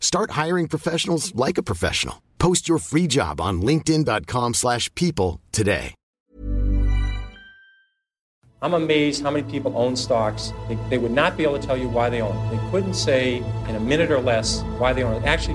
Start hiring professionals like a professional. Post your free job on linkedin.com/people slash people today. I'm amazed how many people own stocks. They, they would not be able to tell you why they own it. They couldn't say in a minute or less why they own it. Actually,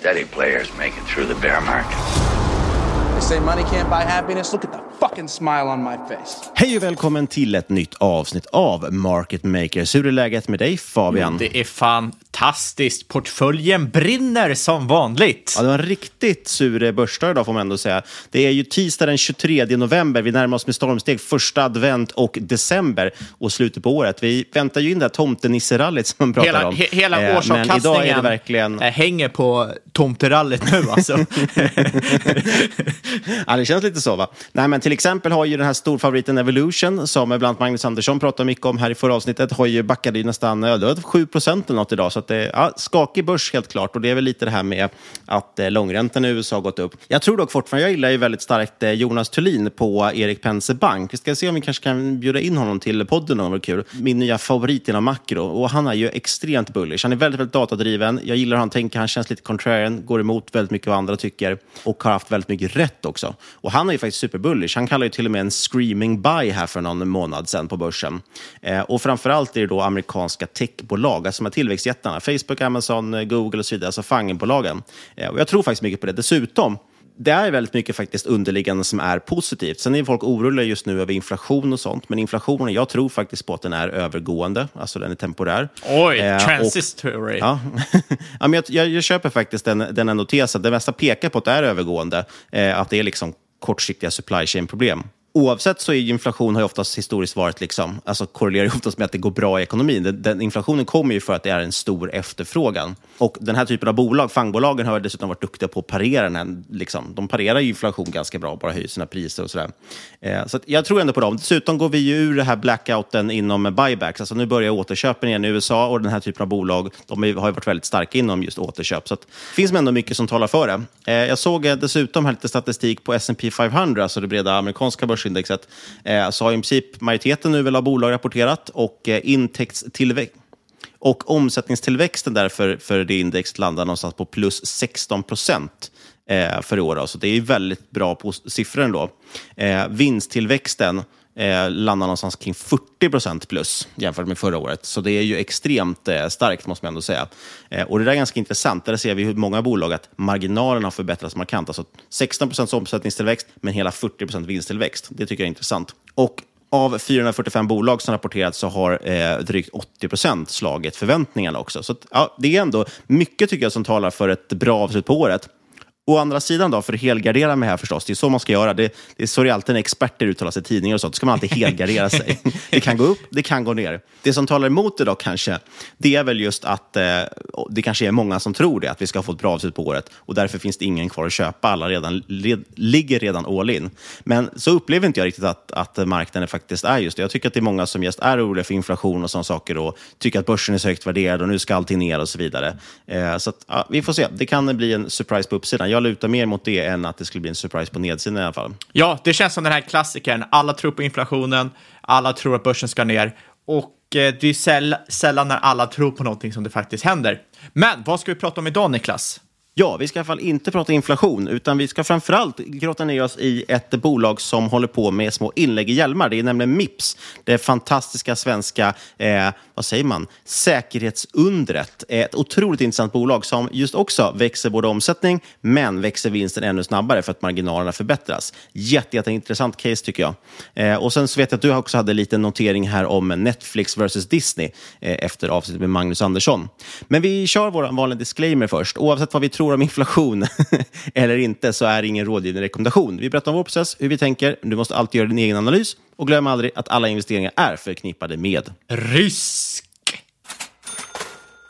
steady players make it through the bear market. They say money can't buy happiness. Look at the fucking smile on my face. Hej och välkommen till ett nytt avsnitt av Market Makers. Hur är läget med dig Fabian? Det är fantastiskt. Portföljen brinner som vanligt. Ja, det var en riktigt sur börsdag idag får man ändå säga. Det är ju tisdag den 23 november. Vi närmar oss med stormsteg första advent och december och slutet på året. Vi väntar ju in det här tomtenisserallyt som man pratar Hela, om. he, hela Eh, årsavkastningen Men idag är det verkligen... eh, hänger på tomterallyt nu alltså. ja, det känns lite så va? Nej, men till exempel har ju den här storfavoriten Evolution, som bland annat Magnus Andersson pratade mycket om här i förra avsnittet, har ju backat ju nästan ja, 7 procent eller något idag. Så att det ja, skakig börs helt klart. Och det är väl lite det här med att eh, långräntan i USA har gått upp. Jag tror dock fortfarande, jag gillar ju väldigt starkt eh, Jonas Thulin på Erik Penser Bank. Vi ska se om vi kanske kan bjuda in honom till podden om det kul. Min nya favorit inom makro. Och han är ju extremt bullish. Han är väldigt, väldigt datadriven. Jag gillar hur han tänker. Han känns lite contrarian, går emot väldigt mycket vad andra tycker och har haft väldigt mycket rätt också. Och han är ju faktiskt superbullish. Han kallar ju till och med en screaming buy här för någon månad sedan på börsen. Eh, och framförallt är det då amerikanska techbolag, alltså de här tillväxtjättarna. Facebook, Amazon, Google och så vidare, alltså fangenbolagen. Eh, och jag tror faktiskt mycket på det. Dessutom, det är väldigt mycket faktiskt underliggande som är positivt. Sen är folk oroliga just nu över inflation och sånt, men inflationen, jag tror faktiskt på att den är övergående, alltså den är temporär. Oj, Eh, och- transitory. Ja. ja, men jag, jag, jag köper faktiskt den, den ändå tesen. Det mesta pekar på att det är övergående, eh, att det är liksom kortsiktiga supply chain-problem. Oavsett så är inflation har ju oftast historiskt varit liksom, alltså korrelerar ju oftast med att det går bra i ekonomin. Den, den inflationen kommer ju för att det är en stor efterfrågan. Och den här typen av bolag, fangbolagen, har dessutom varit duktiga på att parera den. Här, liksom, de parerar ju inflation ganska bra, bara höjer sina priser och sådär. Eh, så att jag tror ändå på dem. Dessutom går vi ju ur den här blackouten inom buybacks. Alltså nu börjar återköpen igen i USA och den här typen av bolag, de har ju varit väldigt starka inom just återköp. Så att, det finns ändå mycket som talar för det. Eh, jag såg eh, dessutom här lite statistik på S&P 500, alltså det breda amerikanska börsindexet. Eh, så har i princip majoriteten nu väl av bolag rapporterat och eh, intäktstillväxt och omsättningstillväxten därför för, för det indexet landar någonstans på plus 16 procent. eh, för i år. Då. Så det är väldigt bra på siffror ändå. Eh, vinsttillväxten eh, landar någonstans kring 40 procent plus jämfört med förra året. Så det är ju extremt eh, starkt, måste man ändå säga. Eh, och det där är ganska intressant. Där ser vi hur många bolag att marginalerna har förbättrats markant. Alltså 16 procents omsättningstillväxt, men hela 40 procent vinsttillväxt. Det tycker jag är intressant. Och av 445 bolag som rapporterat så har eh, drygt 80 procent slagit förväntningarna också. Så ja, det är ändå mycket tycker jag som talar för ett bra avslut på året. Å andra sidan, då, för att helgardera mig här förstås, det är så man ska göra. Det, det är så det alltid när experter uttalar sig i tidningar och så, då ska man alltid helgardera sig. Det kan gå upp, det kan gå ner. Det som talar emot det då kanske, det är väl just att eh, det kanske är många som tror det, att vi ska få ett bra avslut på året och därför finns det ingen kvar att köpa. Alla redan, led, ligger redan all in. Men så upplever inte jag riktigt att, att marknaden faktiskt är just det. Jag tycker att det är många som just är oroliga för inflation och sådana saker och tycker att börsen är så högt värderad och nu ska allting ner och så vidare. Eh, så att, ja, vi får se. Det kan bli en surprise på uppsidan. Jag lutar mer mot det än att det skulle bli en surprise på nedsidan i alla fall. Ja, det känns som den här klassikern. Alla tror på inflationen, alla tror att börsen ska ner och eh, det är sällan när alla tror på någonting som det faktiskt händer. Men vad ska vi prata om idag, Niklas? Ja, vi ska i alla fall inte prata inflation, utan vi ska framförallt grotta ner oss i ett bolag som håller på med små inlägg i hjälmar. Det är nämligen Mips, det fantastiska svenska, eh, vad säger man, säkerhetsundret. Eh, ett otroligt intressant bolag som just också växer både omsättning, men växer vinsten ännu snabbare för att marginalerna förbättras. Jätte, jätteintressant case tycker jag. Eh, och sen så vet jag att du också hade lite notering här om Netflix versus Disney eh, efter avsnittet med Magnus Andersson. Men vi kör vår vanliga disclaimer först. Oavsett vad vi tror om inflation eller inte så är det ingen rådgivande rekommendation. Vi berättar om vår process, hur vi tänker. Du måste alltid göra din egen analys och glöm aldrig att alla investeringar är förknippade med risk.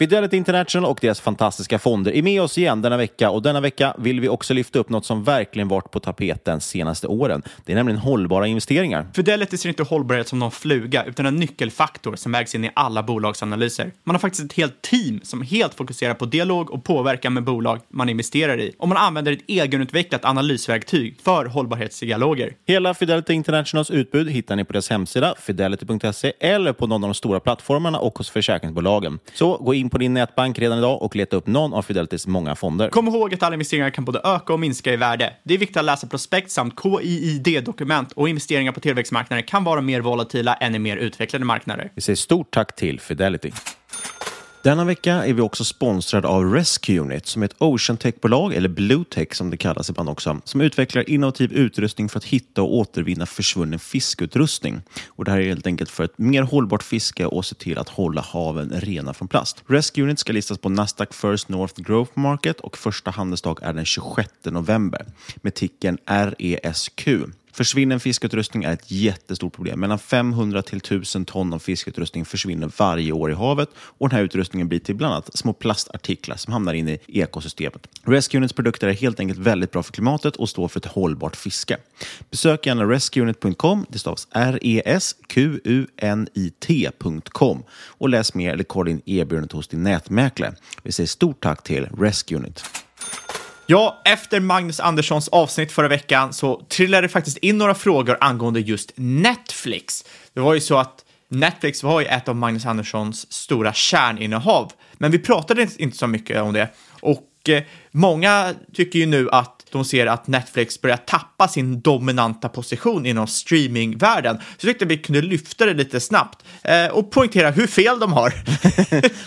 Fidelity International och deras fantastiska fonder är med oss igen denna vecka och denna vecka vill vi också lyfta upp något som verkligen varit på tapeten senaste åren. Det är nämligen hållbara investeringar. Fidelity ser inte hållbarhet som någon fluga utan en nyckelfaktor som vägs in i alla bolagsanalyser. Man har faktiskt ett helt team som helt fokuserar på dialog och påverkan med bolag man investerar i och man använder ett egenutvecklat analysverktyg för hållbarhetsdialoger. Hela Fidelity Internationals utbud hittar ni på deras hemsida fidelity.se eller på någon av de stora plattformarna och hos försäkringsbolagen. Så gå in på din nätbank redan idag och leta upp någon av Fidelitys många fonder. Kom ihåg att alla investeringar kan både öka och minska i värde. Det är viktigt att läsa prospekt samt KIID-dokument och investeringar på tillväxtmarknader kan vara mer volatila än i mer utvecklade marknader. Vi säger stort tack till Fidelity. Denna vecka är vi också sponsrade av Rescue Unit som är ett Ocean Tech-bolag, eller Bluetech som det kallas ibland också, som utvecklar innovativ utrustning för att hitta och återvinna försvunnen fiskeutrustning. Och det här är helt enkelt för ett mer hållbart fiske och se till att hålla haven rena från plast. Rescue Unit ska listas på Nasdaq First North Growth Market och första handelsdag är den 26 november med ticken RESQ. Försvinner fiskeutrustning är ett jättestort problem. Mellan 500 till 1000 ton av fiskeutrustning försvinner varje år i havet och den här utrustningen blir till bland annat små plastartiklar som hamnar in i ekosystemet. Rescue Units produkter är helt enkelt väldigt bra för klimatet och står för ett hållbart fiske. Besök gärna rescueunit.com, det stavas R-E-S-Q-U-N-I-T.com och läs mer eller kolla in erbjudandet hos din nätmäklare. Vi säger stort tack till Rescue Unit. Ja, efter Magnus Anderssons avsnitt förra veckan så trillade det faktiskt in några frågor angående just Netflix. Det var ju så att Netflix var ju ett av Magnus Anderssons stora kärninnehav, men vi pratade inte så mycket om det. Och eh, många tycker ju nu att de ser att Netflix börjar tappa sin dominanta position inom streamingvärlden. Så jag tyckte vi kunde lyfta det lite snabbt eh, och poängtera hur fel de har.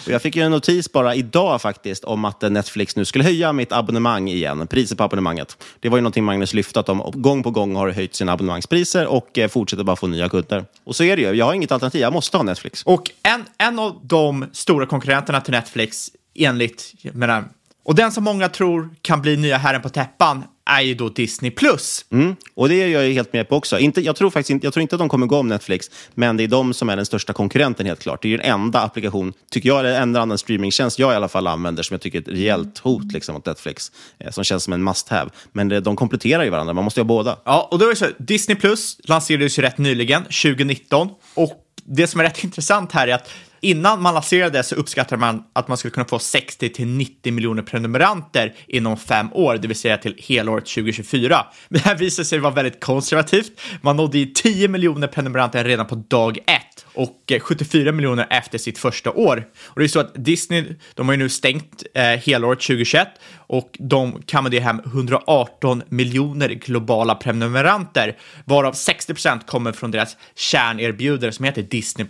och jag fick ju en notis bara idag faktiskt om att Netflix nu skulle höja mitt abonnemang igen, priset på abonnemanget. Det var ju någonting Magnus lyfte att de gång på gång har höjt sina abonnemangspriser och eh, fortsätter bara få nya kunder. Och så är det ju, jag har inget alternativ, jag måste ha Netflix. Och en, en av de stora konkurrenterna till Netflix enligt, menar, och den som många tror kan bli nya herren på täppan är ju då Disney+. Plus. Mm. Och det är jag helt med på också. Inte, jag, tror faktiskt inte, jag tror inte att de kommer gå om Netflix, men det är de som är den största konkurrenten helt klart. Det är ju den enda applikation, tycker jag, eller enda annan streamingtjänst jag i alla fall använder som jag tycker är ett rejält hot liksom, mot Netflix, eh, som känns som en must have. Men det, de kompletterar ju varandra, man måste ha båda. Ja, och då är det så, Disney Plus lanserades ju rätt nyligen, 2019, och det som är rätt intressant här är att innan man lanserade så uppskattade man att man skulle kunna få 60 till 90 miljoner prenumeranter inom fem år, det vill säga till helåret 2024. Men det här visade sig vara väldigt konservativt. Man nådde i 10 miljoner prenumeranter redan på dag ett och eh, 74 miljoner efter sitt första år. Och det är så att Disney, de har ju nu stängt eh, helåret 2021 och de kammade hem 118 miljoner globala prenumeranter, varav 60 procent kommer från deras kärnerbjudare som heter Disney+.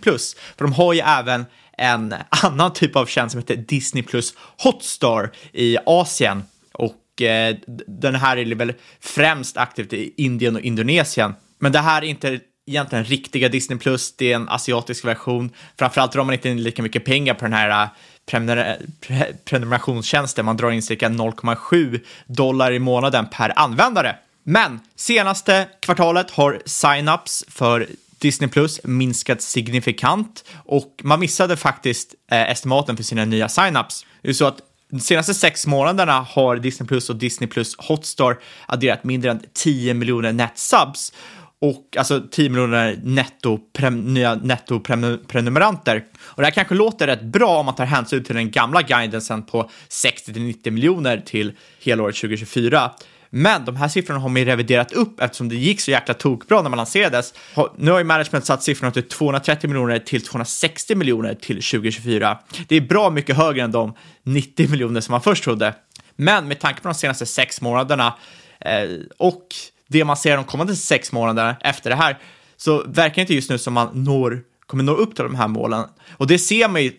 För de har ju även en annan typ av tjänst som heter Disney Plus Hotstar i Asien och eh, den här är väl främst aktivt i Indien och Indonesien. Men det här är inte egentligen riktiga Disney Plus, det är en asiatisk version. Framförallt drar man inte in lika mycket pengar på den här eh, prenumer pre prenumerationstjänsten. Man drar in cirka 0,7 dollar i månaden per användare. Men senaste kvartalet har sign-ups för Disney Plus minskat signifikant och man missade faktiskt eh, estimaten för sina nya sign-ups. Det är så att de senaste sex månaderna har Disney Plus och Disney Plus Hotstar adderat mindre än 10 miljoner netsubs och alltså 10 miljoner netto, prem, nya nettoprenumeranter. Och det här kanske låter rätt bra om man tar hänsyn till den gamla guidansen på 60-90 miljoner till helåret 2024. Men de här siffrorna har man ju reviderat upp eftersom det gick så jäkla tokbra när man lanserades. Nu har ju management satt siffrorna till 230 miljoner till 260 miljoner till 2024. Det är bra mycket högre än de 90 miljoner som man först trodde. Men med tanke på de senaste sex månaderna eh, och det man ser de kommande sex månaderna efter det här så verkar det inte just nu som man når kommer nå upp till de här målen. Och det ser man ju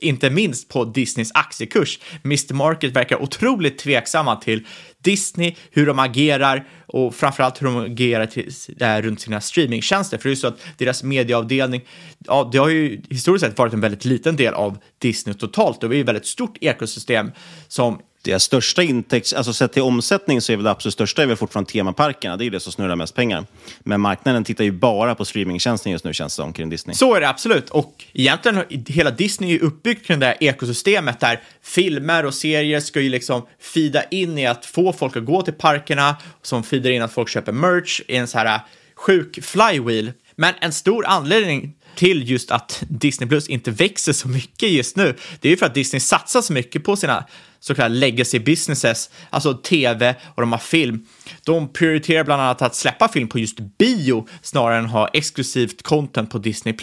inte minst på Disneys aktiekurs. Mr Market verkar otroligt tveksamma till Disney, hur de agerar och framförallt hur de agerar till, äh, runt sina streamingtjänster. För det är ju så att deras medieavdelning, ja, det har ju historiskt sett varit en väldigt liten del av Disney totalt. och Det är ju ett väldigt stort ekosystem som viktiga. största intäkts, alltså sett till omsättning så är väl det absolut största är väl fortfarande temaparkerna. Det är ju det som snurrar mest pengar. Men marknaden tittar ju bara på streamingtjänsten just nu känns det som kring Disney. Så är det absolut. Och egentligen hela Disney är uppbyggt kring det här ekosystemet där filmer och serier ska ju liksom fida in i att få folk att gå till parkerna, som feedar in att folk köper merch i en så här äh, sjuk flywheel. Men en stor anledning till just att Disney Plus inte växer så mycket just nu, det är ju för att Disney satsar så mycket på sina så kallade legacy businesses, alltså tv och de har film. De prioriterar bland annat att släppa film på just bio snarare än ha exklusivt content på Disney+.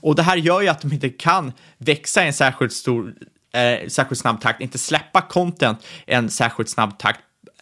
Och det här gör ju att de inte kan växa i en särskilt stor eh, särskilt snabb takt, inte släppa content i en särskilt snabb takt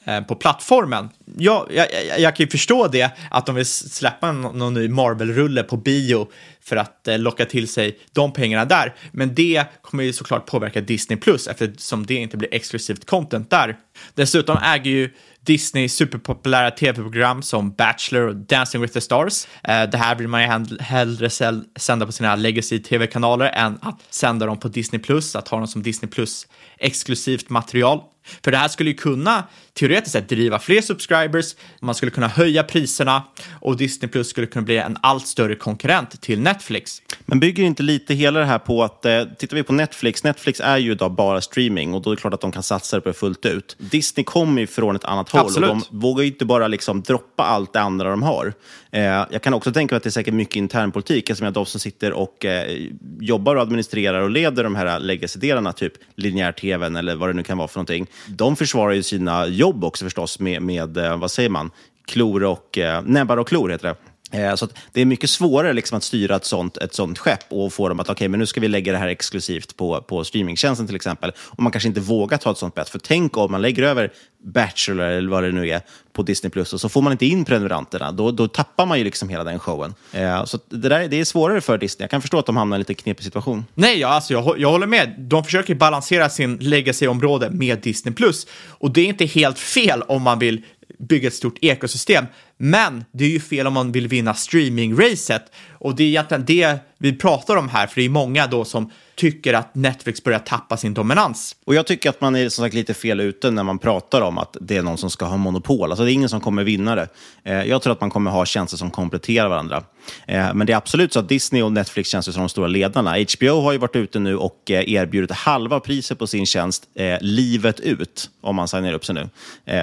Eh, på plattformen. Ja, jag, jag, jag, kan ju förstå det, att de vill släppa någon, någon ny Marvel-rulle på bio för att eh, locka till sig de pengarna där. Men det kommer ju såklart påverka Disney Plus eftersom det inte blir exklusivt content där. Dessutom äger ju Disney superpopulära tv-program som Bachelor och Dancing with the Stars. Eh, det här vill man ju hellre sända på sina legacy tv-kanaler än att sända dem på Disney Plus, att ha dem som Disney Plus exklusivt material. För det här skulle ju kunna teoretiskt sett driva fler subscribers, man skulle kunna höja priserna och Disney Plus skulle kunna bli en allt större konkurrent till Netflix. Men bygger inte lite hela det här på att, eh, tittar vi på Netflix, Netflix är ju idag bara streaming och då är det klart att de kan satsa på det fullt ut. Disney kommer ju från ett annat håll Absolut. och de vågar ju inte bara liksom droppa allt det andra de har. Eh, jag kan också tänka mig att det är säkert mycket internpolitik, eftersom de som sitter och eh, jobbar och administrerar och leder de här legacy-delarna, typ linjär tv eller vad det nu kan vara för någonting, de försvarar ju sina jobb också förstås med, med eh, vad säger man, klor och, eh, näbbar och klor heter det. Eh, så det är mycket svårare liksom att styra ett sånt, ett sånt skepp och få dem att okay, men nu ska vi lägga det här exklusivt på, på streamingtjänsten till exempel. Och man kanske inte vågar ta ett sånt bett. För tänk om man lägger över Bachelor eller vad det nu är på Disney Plus och så får man inte in prenumeranterna. Då, då tappar man ju liksom hela den showen. Eh, så det, där, det är svårare för Disney. Jag kan förstå att de hamnar i en lite knepig situation. Nej, ja, alltså, jag, jag håller med. De försöker balansera sin legacy-område med Disney Plus. Och det är inte helt fel om man vill bygga ett stort ekosystem. Men det är ju fel om man vill vinna streamingracet Och det är egentligen det vi pratar om här, för det är många då som tycker att Netflix börjar tappa sin dominans. Och jag tycker att man är som sagt lite fel ute när man pratar om att det är någon som ska ha monopol. Alltså det är ingen som kommer vinna det. Eh, jag tror att man kommer ha tjänster som kompletterar varandra. Eh, men det är absolut så att Disney och Netflix känns som de stora ledarna. HBO har ju varit ute nu och eh, erbjudit halva priset på sin tjänst livet ut, om man signar upp sig nu.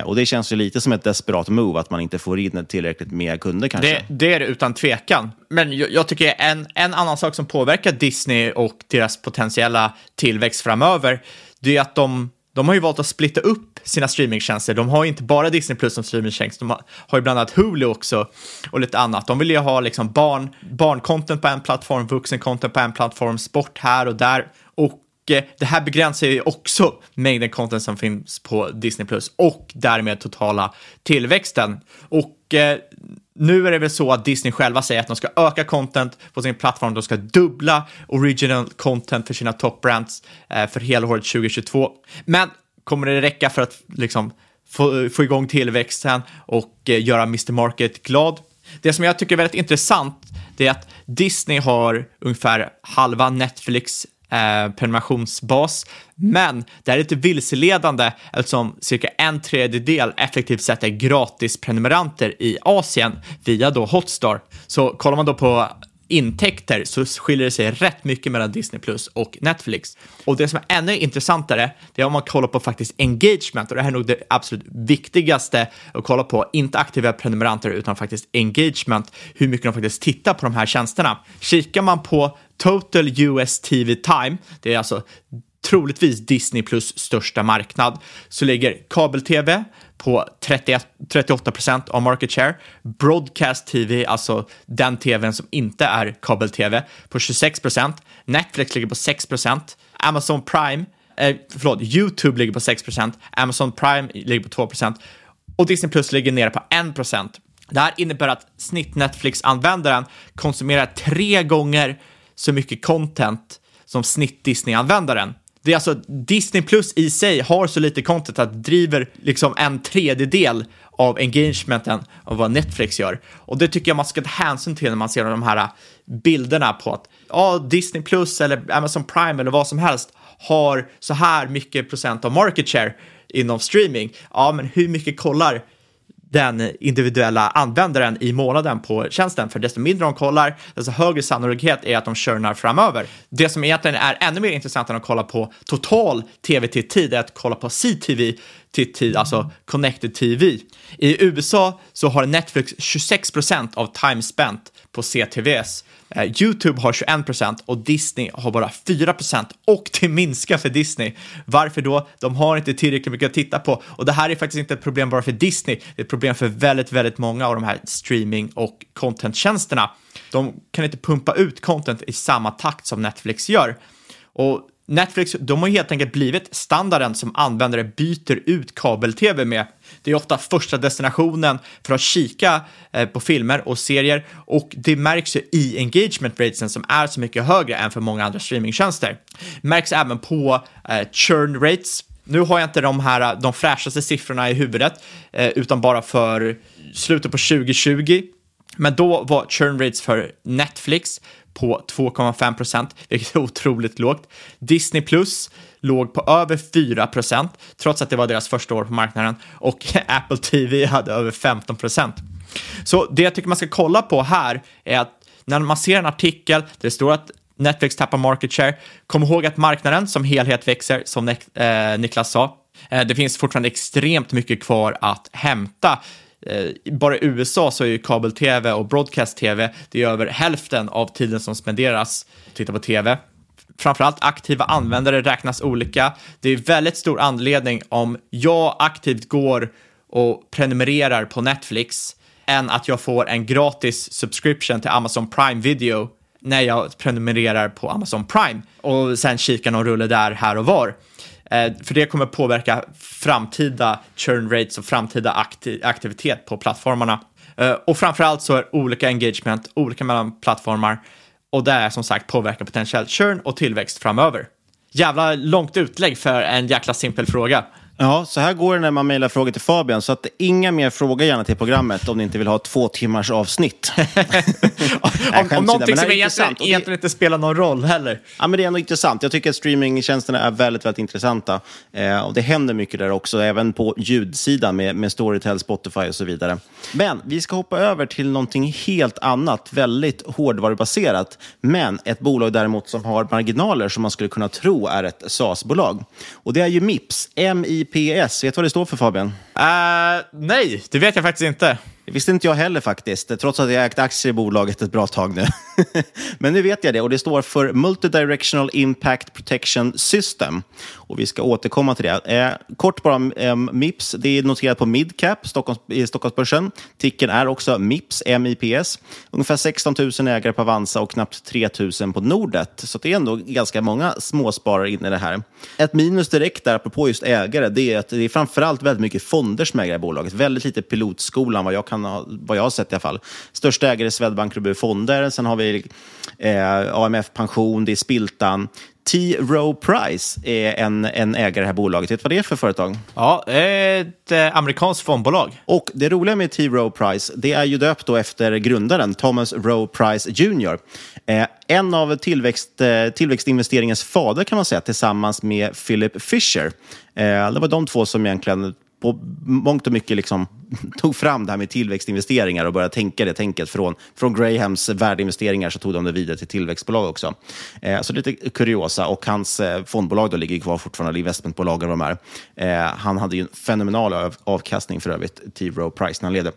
Och det känns ju lite som ett desperat move att man inte får in tillräckligt med kunder kanske. Det, det är det utan tvekan. Men jag, jag, tycker en, en annan sak som påverkar Disney och deras potentiella tillväxt framöver, det är att de, de har ju valt att splitta upp sina streamingtjänster. De har ju inte bara Disney Plus som streamingtjänst, de har, har ju bland annat Hulu också och lite annat. De vill ju ha liksom barn, barncontent på en plattform, vuxencontent på en plattform, sport här och där. Och eh, det här begränsar ju också mängden content som finns på Disney Plus och därmed totala tillväxten. Och eh, nu är det väl så att Disney själva säger att de ska öka content på sin plattform, de ska dubbla original content för sina top brands eh, för helåret 2022. Men kommer det räcka för att liksom få, få igång tillväxten och eh, göra Mr. Market glad? Det som jag tycker är väldigt intressant det är att Disney har ungefär halva Netflix eh, prenumerationsbas. Men det här är lite vilseledande eftersom cirka en tredjedel effektivt sett är gratis prenumeranter i Asien via då Hotstar. Så kollar man då på intäkter så skiljer det sig rätt mycket mellan Disney Plus och Netflix. Och det som är ännu intressantare, det är om man kollar på faktiskt engagement och det här är nog det absolut viktigaste att kolla på, inte aktiva prenumeranter utan faktiskt engagement, hur mycket de faktiskt tittar på de här tjänsterna. Kikar man på Total US TV Time, det är alltså troligtvis Disney plus största marknad, så ligger kabel-tv på 31, 38 procent av market share. Broadcast TV, alltså den tvn som inte är kabel-tv, på 26 procent. Netflix ligger på 6 procent. Amazon Prime, eh, förlåt, YouTube ligger på 6 procent. Amazon Prime ligger på 2 procent. Och Disney Plus ligger nere på 1 procent. Det här innebär att snitt Netflix-användaren konsumerar tre gånger så mycket content som snitt Disney-användaren. Det är alltså Disney Plus i sig har så lite content att driver liksom en tredjedel av engagementen av vad Netflix gör. Och det tycker jag man ska ta hänsyn till när man ser de här äh, bilderna på att ja, Disney Plus eller Amazon Prime eller vad som helst har så här mycket procent av market share inom streaming. Ja, men hur mycket kollar den individuella användaren i månaden på tjänsten. För desto mindre de kollar, desto högre sannolikhet är att de churnar framöver. Det som egentligen är ännu mer intressant än att kolla på total tv-tid är att kolla på CTV tid, alltså connected TV. I USA så har Netflix 26% av time spent på CTVs. Eh, YouTube har 21% och Disney har bara 4% och det minskar för Disney. Varför då? De har inte tillräckligt mycket att titta på och det här är faktiskt inte ett problem bara för Disney. Det är ett problem för väldigt, väldigt många av de här streaming och contenttjänsterna. De kan inte pumpa ut content i samma takt som Netflix gör. Och Netflix, de har helt enkelt blivit standarden som användare byter ut kabel-tv med. Det är ofta första destinationen för att kika eh, på filmer och serier och det märks ju i engagement ratesen som är så mycket högre än för många andra streamingtjänster. Märks även på eh, churn rates. Nu har jag inte de här eh, de fräschaste siffrorna i huvudet, eh, utan bara för slutet på 2020. Men då var churn rates för Netflix på 2,5 procent, vilket är otroligt lågt. Disney Plus låg på över 4 procent, trots att det var deras första år på marknaden. Och Apple TV hade över 15 procent. Så det jag tycker man ska kolla på här är att när man ser en artikel där det står att Netflix tappar market share, kom ihåg att marknaden som helhet växer, som eh, Niklas sa. Eh, det finns fortfarande extremt mycket kvar att hämta Eh, bara i USA så är ju kabel-tv och broadcast-tv, det är över hälften av tiden som spenderas att titta på tv. Framförallt aktiva användare räknas olika. Det är väldigt stor anledning om jag aktivt går och prenumererar på Netflix än att jag får en gratis subscription till Amazon Prime Video när jag prenumererar på Amazon Prime och sen kikar någon rulle där här och var. Eh, för det kommer påverka framtida churn rates och framtida akti aktivitet på plattformarna. Eh, och framförallt så är olika engagement olika mellan plattformar och det är som sagt påverkar potentiell churn och tillväxt framöver. Jävla långt utlägg för en jäkla simpel fråga. Ja, så här går det när man mejlar frågor till Fabian. Så att inga mer frågor gärna till programmet om ni inte vill ha två timmars avsnitt. om, om någonting som egentligen, egentligen inte spelar någon roll heller. Ja, men det är ändå intressant. Jag tycker att streamingtjänsterna är väldigt, väldigt intressanta. Eh, och det händer mycket där också, även på ljudsidan med, med Storytel, Spotify och så vidare. Men vi ska hoppa över till någonting helt annat, väldigt hårdvarubaserat. Men ett bolag däremot som har marginaler som man skulle kunna tro är ett SaaS-bolag. Och det är ju Mips, MI IPS, vet du vad det står för Fabian? Uh, nej, det vet jag faktiskt inte. Det visste inte jag heller faktiskt, trots att jag ägt aktier i bolaget ett bra tag nu. Men nu vet jag det och det står för Multidirectional Impact Protection System. Och vi ska återkomma till det. Eh, kort bara eh, MIPS, det är noterat på Midcap Stockholms, i Stockholmsbörsen. Ticken är också MIPS, MIPS. Ungefär 16 000 ägare på Avanza och knappt 3 000 på Nordet. Så det är ändå ganska många småsparare inne i det här. Ett minus direkt där, apropå just ägare, det är att det är framförallt väldigt mycket fonder som äger i bolaget. Väldigt lite pilotskolan, vad jag, kan ha, vad jag har sett i alla fall. Största ägare är Swedbank Robur Fonder, sen har vi eh, AMF Pension, det är Spiltan. T. Rowe Price är en, en ägare i det här bolaget. Vet du vad det är för företag? Ja, ett eh, amerikanskt fondbolag. Och det roliga med T. Rowe Price, det är ju döpt då efter grundaren Thomas Rowe Price Jr. Eh, en av tillväxt, eh, tillväxtinvesteringens fader kan man säga, tillsammans med Philip Fisher. Eh, det var de två som egentligen på mångt och mycket liksom tog fram det här med tillväxtinvesteringar och började tänka det tänket från, från Grahams värdeinvesteringar så tog de det vidare till tillväxtbolag också. Eh, så lite kuriosa och hans eh, fondbolag då ligger kvar fortfarande, investmentbolag och de här. Eh, han hade ju en fenomenal av, avkastning för övrigt, T. Rowe Price, när han ledde.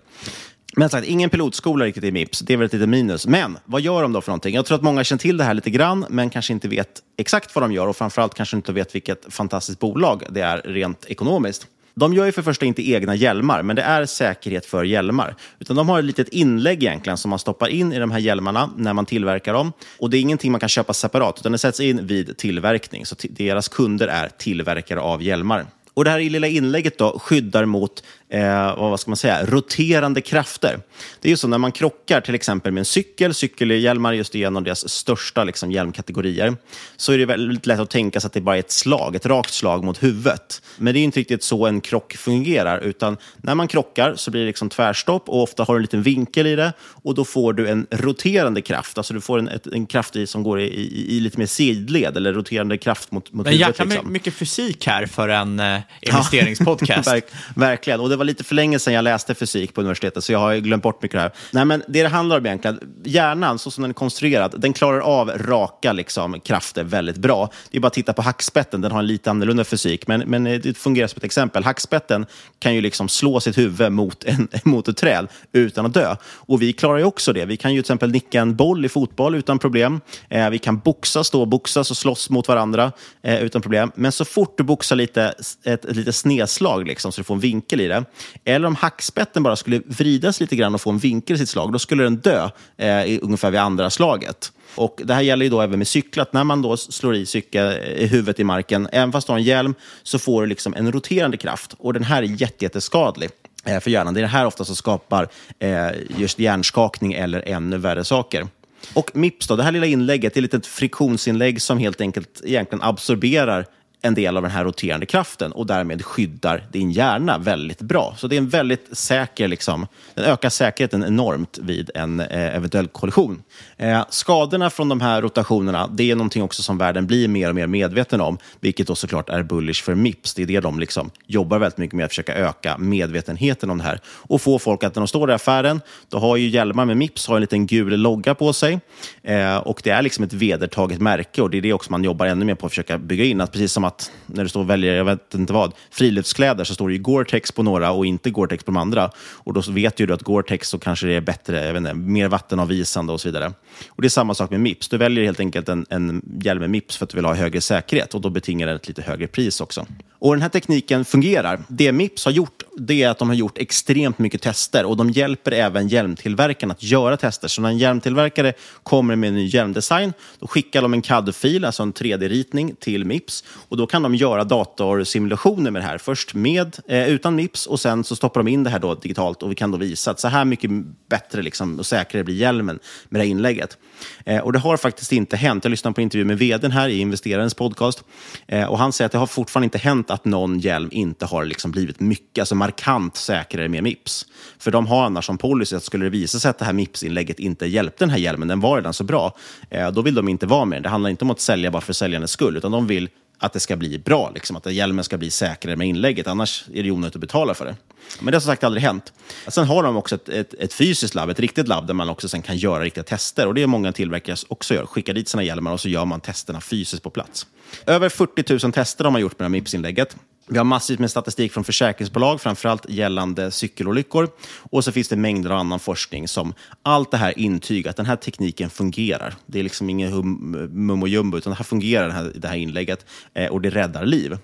Men sagt, ingen pilotskola riktigt i Mips. Det är väl ett litet minus. Men vad gör de då för någonting? Jag tror att många känner till det här lite grann, men kanske inte vet exakt vad de gör och framförallt kanske inte vet vilket fantastiskt bolag det är rent ekonomiskt. De gör ju för första inte egna hjälmar, men det är säkerhet för hjälmar. Utan de har ett litet inlägg egentligen som man stoppar in i de här hjälmarna när man tillverkar dem. Och det är ingenting man kan köpa separat, utan det sätts in vid tillverkning. Så deras kunder är tillverkare av hjälmar. Och det här lilla inlägget då skyddar mot eh, vad ska man säga, roterande krafter. Det är ju så när man krockar till exempel med en cykel, cykelhjälmar just är en av deras största liksom, hjälmkategorier, så är det väldigt lätt att tänka sig att det bara är ett slag, ett rakt slag mot huvudet. Men det är inte riktigt så en krock fungerar, utan när man krockar så blir det liksom tvärstopp och ofta har du en liten vinkel i det och då får du en roterande kraft, alltså du får en, en kraft i, som går i, i, i, lite mer sidled eller roterande kraft mot, mot Men huvudet. jäkla liksom. mycket fysik här för en eh, investeringspodcast. Verk, verkligen, och det var lite för länge sedan jag läste fysik på universitetet, så jag har glömt bort mycket av det här. Nej, men det det handlar om egentligen, hjärnan, så som den är konstruerad, den klarar av raka liksom, krafter väldigt bra. Det är bara att titta på hackspetten, den har en lite annorlunda fysik, men, men eh, det fungerar som ett exempel. Hackspetten kan ju liksom slå sitt huvud mot, en, mot ett träd utan att dö. Och vi klarar ju också det. Vi kan ju till exempel nicka en boll i fotboll utan problem. Eh, vi kan boxas, stå och boxas och slåss mot varandra eh, utan problem. Men så fort du boxar lite, ett, ett lite snedslag, liksom, så du får en vinkel i det, eller om hackspetten bara skulle vridas lite grann och få en vinkel i sitt slag, då skulle den dö eh, ungefär vid andra slaget. Och Det här gäller ju då även med cyklat. När man då slår i cykel, eh, i huvudet i marken, även fast du har en hjälm, så får du liksom en roterande kraft. Och den här är jätte, jätteskadlig eh, för hjärnan. Det är det här ofta som skapar eh, just hjärnskakning eller ännu värre saker. Och MIPS, då, det här lilla inlägget, det är ett litet friktionsinlägg som helt enkelt egentligen absorberar en del av den här roterande kraften och därmed skyddar din hjärna väldigt bra. Så det är en väldigt säker, liksom, den ökar säkerheten enormt vid en eh, eventuell kollision. Eh, skadorna från de här rotationerna, det är någonting också som världen blir mer och mer medveten om, vilket då såklart är bullish för MIPS. Det är det de liksom jobbar väldigt mycket med, att försöka öka medvetenheten om det här och få folk att när de står i affären, då har ju hjälmar med MIPS har en liten gul logga på sig eh, och det är liksom ett vedertaget märke och det är det också man jobbar ännu mer på att försöka bygga in, att precis som att när du står och väljer, jag vet inte vad, friluftskläder så står det ju Gore-Tex på några och inte Gore-Tex på de andra. Och då vet ju du att Gore-Tex så kanske det är bättre, jag vet inte, mer vattenavvisande och så vidare. Och det är samma sak med Mips. Du väljer helt enkelt en, en hjälm med Mips för att du vill ha högre säkerhet och då betingar det ett lite högre pris också. Och den här tekniken fungerar. Det Mips har gjort, det är att de har gjort extremt mycket tester och de hjälper även hjälmtillverkarna att göra tester. Så när en hjälmtillverkare kommer med en ny hjälmdesign, då skickar de en CAD-fil, alltså en 3D-ritning till Mips och då kan de göra datorsimulationer med det här. Först med, eh, utan Mips och sen så stoppar de in det här då digitalt och vi kan då visa att så här mycket bättre liksom, och säkrare blir hjälmen med det här inlägget. Eh, och det har faktiskt inte hänt. Jag lyssnade på en intervju med vdn här i investerarens podcast eh, och han säger att det har fortfarande inte hänt att någon hjälm inte har liksom blivit mycket, alltså markant säkrare med Mips. För de har annars som policy att skulle det visa sig att det här Mips-inlägget inte hjälpte den här hjälmen, den var redan så bra, eh, då vill de inte vara med. Det handlar inte om att sälja bara för säljandets skull, utan de vill att det ska bli bra, liksom, att hjälmen ska bli säkrare med inlägget. Annars är det onödigt att betala för det. Men det har som sagt aldrig hänt. Sen har de också ett, ett, ett, fysiskt labb, ett riktigt labb, där man också sen kan göra riktiga tester. Och det är många tillverkare som också gör. Skickar dit sina hjälmar och så gör man testerna fysiskt på plats. Över 40 000 tester har man gjort med det här Mips-inlägget. Vi har massivt med statistik från försäkringsbolag, framförallt gällande cykelolyckor. Och så finns det mängder av annan forskning som allt det här intygar att den här tekniken fungerar. Det är liksom ingen hum, och jumbo, utan det här fungerar, det här, det här inlägget, eh, och det räddar liv.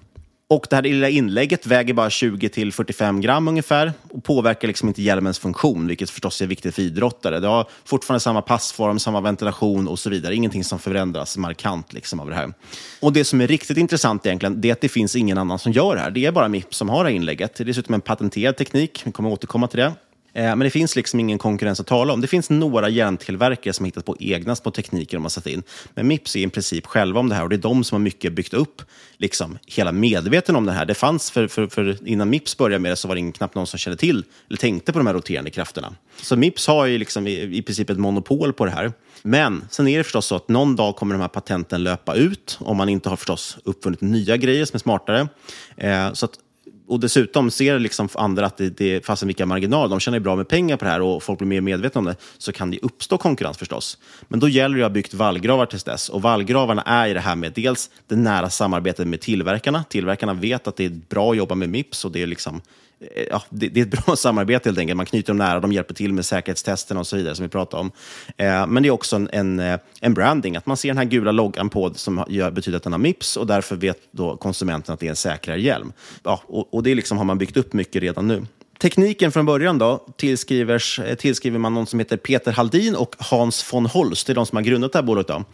Och det här lilla inlägget väger bara 20-45 gram ungefär och påverkar liksom inte hjälmens funktion, vilket förstås är viktigt för idrottare. Det har fortfarande samma passform, samma ventilation och så vidare. Ingenting som förändras markant liksom av det här. Och det som är riktigt intressant egentligen, det är att det finns ingen annan som gör det här. Det är bara Mips som har det här inlägget. Det är dessutom en patenterad teknik. Vi kommer återkomma till det. Eh, men det finns liksom ingen konkurrens att tala om. Det finns några hjärntillverkare som har hittat på egna små tekniker de har satt in. Men Mips är i princip själva om det här och det är de som har mycket byggt upp liksom, hela medveten om det här. Det fanns, för, för, för innan Mips började med det så var det knappt någon som kände till eller tänkte på de här roterande krafterna. Så Mips har ju liksom i, i princip ett monopol på det här. Men sen är det förstås så att någon dag kommer de här patenten löpa ut om man inte har förstås uppfunnit nya grejer som är smartare. Eh, så att och dessutom ser liksom andra att det, det fastän vilka marginaler, de tjänar ju bra med pengar på det här och folk blir mer medvetna om det, så kan det uppstå konkurrens förstås. Men då gäller det att ha byggt vallgravar tills dess. Och vallgravarna är i det här med dels det nära samarbetet med tillverkarna. Tillverkarna vet att det är bra att jobba med Mips och det är liksom Eh, ja, det, det, är ett bra samarbete helt enkelt. Man knyter dem nära, de hjälper till med säkerhetstesterna och så vidare som vi pratade om. Eh, men det är också en, en, eh, en, branding, att man ser den här gula loggan på som gör, betyder att den har Mips och därför vet då konsumenten att det är en säkrare hjälm. Ja, och, och det liksom har man byggt upp mycket redan nu. Tekniken från början då, tillskriver, eh, tillskriver man någon som heter Peter Haldin och Hans von Holst. Det är de som har grundat det här bolaget. Då.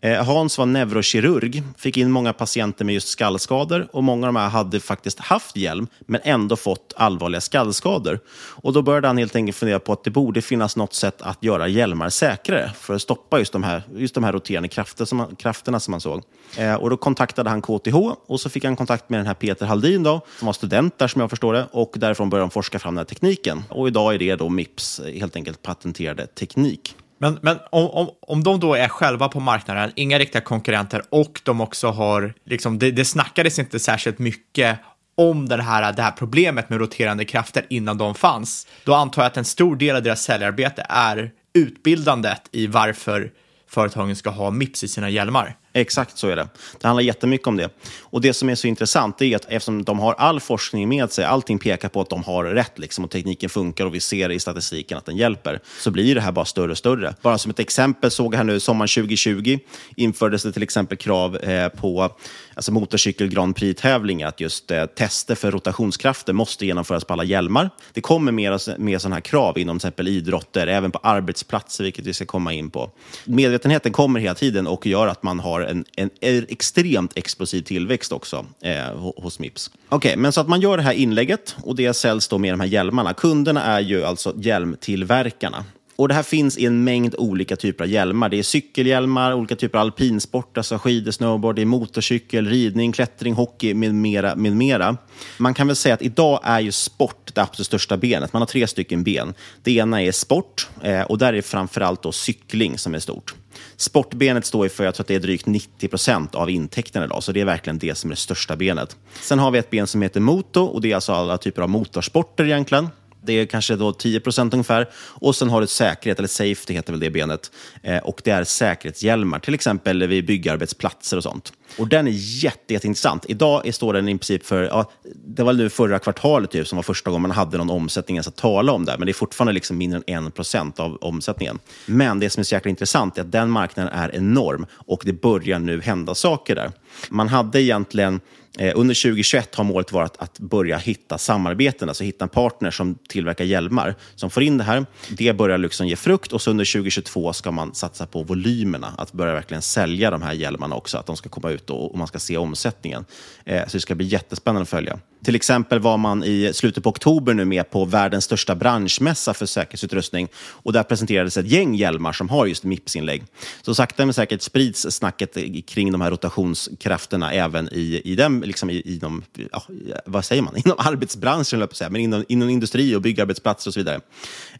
Eh, Hans var neurokirurg, fick in många patienter med just skallskador och många av de här hade faktiskt haft hjälm men ändå fått allvarliga skallskador. Och då började han helt enkelt fundera på att det borde finnas något sätt att göra hjälmar säkrare för att stoppa just de här, just de här roterande krafter som man, krafterna som man såg. Eh, och då kontaktade han KTH och så fick han kontakt med den här Peter Haldin då, som var student där som jag förstår det och därifrån började de forska forska fram den här tekniken. Och idag är det då Mips eh, helt enkelt patenterade teknik. Men, men om, om, om de då är själva på marknaden, inga riktiga konkurrenter och de också har, liksom, det, det snackades inte särskilt mycket om det här, det här problemet med roterande krafter innan de fanns, då antar jag att en stor del av deras säljarbete är utbildandet i varför företagen ska ha Mips i sina hjälmar. Exakt så är det. Det handlar jättemycket om det. Och Det som är så intressant är att eftersom de har all forskning med sig, allting pekar på att de har rätt liksom, och tekniken funkar och vi ser i statistiken att den hjälper, så blir det här bara större och större. Bara som ett exempel såg jag här nu, sommaren 2020 infördes det till exempel krav eh, på alltså motorcykel Grand Prix-tävlingar att just eh, tester för rotationskrafter måste genomföras på alla hjälmar. Det kommer mer, mer sådana här krav inom till exempel idrotter, även på arbetsplatser, vilket vi ska komma in på. Medvetenheten kommer hela tiden och gör att man har en, en, extremt explosiv tillväxt också eh, hos Mips. Okej, okay, men så att man gör det här inlägget och det säljs då med de här hjälmarna. Kunderna är ju alltså hjälmtillverkarna. Och Det här finns i en mängd olika typer av hjälmar. Det är cykelhjälmar, olika typer av alpinsport, alltså skidor, snowboard, det är motorcykel, ridning, klättring, hockey med mera, med mera. Man kan väl säga att idag är ju sport det absolut största benet. Man har tre stycken ben. Det ena är sport eh, och där är framförallt då cykling som är stort. Sportbenet står för, jag tror att det är drygt 90 procent av intäkterna idag, så det är verkligen det som är det största benet. Sen har vi ett ben som heter moto och det är alltså alla typer av motorsporter egentligen. Det är kanske då 10 procent ungefär. Och sen har du säkerhet, eller safety heter väl det benet. Eh, och det är säkerhetshjälmar, till exempel vid byggarbetsplatser och sånt. Och den är jätte, jätteintressant. Idag står den i princip för, ja, det var nu förra kvartalet typ, som var första gången man hade någon omsättning ens att tala om där. Men det är fortfarande liksom mindre än 1 procent av omsättningen. Men det som är så jäkla intressant är att den marknaden är enorm och det börjar nu hända saker där. Man hade egentligen Eh, under 2021 har målet varit att börja hitta samarbeten, alltså hitta en partner som tillverkar hjälmar, som får in det här. Det börjar liksom ge frukt och så under 2022 ska man satsa på volymerna, att börja verkligen sälja de här hjälmarna också, att de ska komma ut och, man ska se omsättningen. Eh, så det ska bli jättespännande att följa. Till exempel var man i slutet på oktober nu med på världens största branschmässa för säkerhetsutrustning och där presenterades ett gäng hjälmar som har just MIPS-inlägg. Så sakta men säkert sprids snacket kring de här rotationskrafterna även i, i, den, liksom i, inom, de, ja, vad säger man, inom arbetsbranschen, på säga, men inom, inom industri och byggarbetsplatser och så vidare.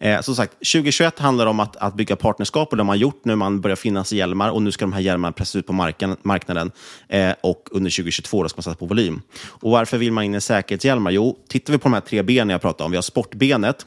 Eh, som sagt, 2021 handlar om att, att bygga partnerskap och det har man gjort nu. Man börjar finnas i hjälmar och nu ska de här hjälmarna pressas ut på marknaden, marknaden eh, och under 2022 då ska man satsa på volym. Och varför vill man in i säkerhetshjälmar? Jo, tittar vi på de här tre benen jag pratade om. Vi har sportbenet,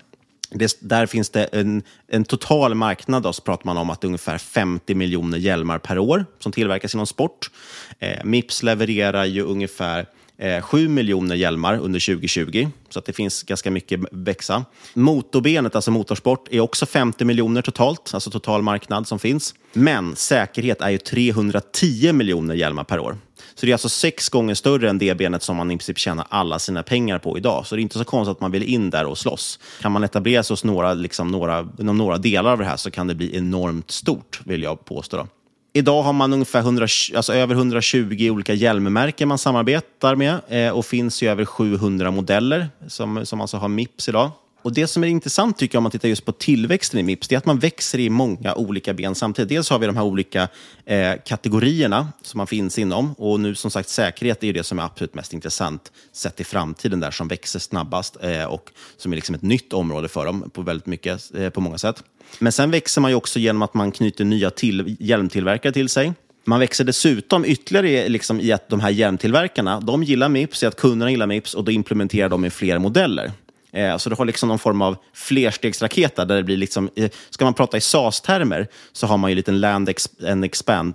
det, där finns det en, en total marknad, då, så pratar man om att det är ungefär 50 miljoner hjälmar per år som tillverkas inom sport. Eh, Mips levererar ju ungefär eh, 7 miljoner hjälmar under 2020, så att det finns ganska mycket växa. Motorbenet, alltså motorsport, är också 50 miljoner totalt, alltså total marknad som finns. Men säkerhet är ju 310 miljoner hjälmar per år. Så det är alltså sex gånger större än det benet som man i princip tjänar alla sina pengar på idag. Så det är inte så konstigt att man vill in där och slåss. Kan man etablera sig hos några, liksom några, inom några delar av det här så kan det bli enormt stort, vill jag påstå. Då. Idag har man ungefär 100, alltså över 120 olika hjälmmärken man samarbetar med eh, och finns i över 700 modeller som, som alltså har Mips idag. Och Det som är intressant tycker jag om man tittar just på tillväxten i Mips, det är att man växer i många olika ben samtidigt. Dels har vi de här olika eh, kategorierna som man finns inom och nu som sagt säkerhet är ju det som är absolut mest intressant sett i framtiden där som växer snabbast eh, och som är liksom ett nytt område för dem på väldigt mycket, eh, på många sätt. Men sen växer man ju också genom att man knyter nya till, hjälmtillverkare till sig. Man växer dessutom ytterligare liksom i att de här hjälmtillverkarna, de gillar Mips, i att kunderna gillar Mips och då implementerar de i fler modeller. Eh, så du har liksom någon form av flerstegsraketa där det blir liksom, eh, ska man prata i SAS-termer så har man ju en liten land-and-expand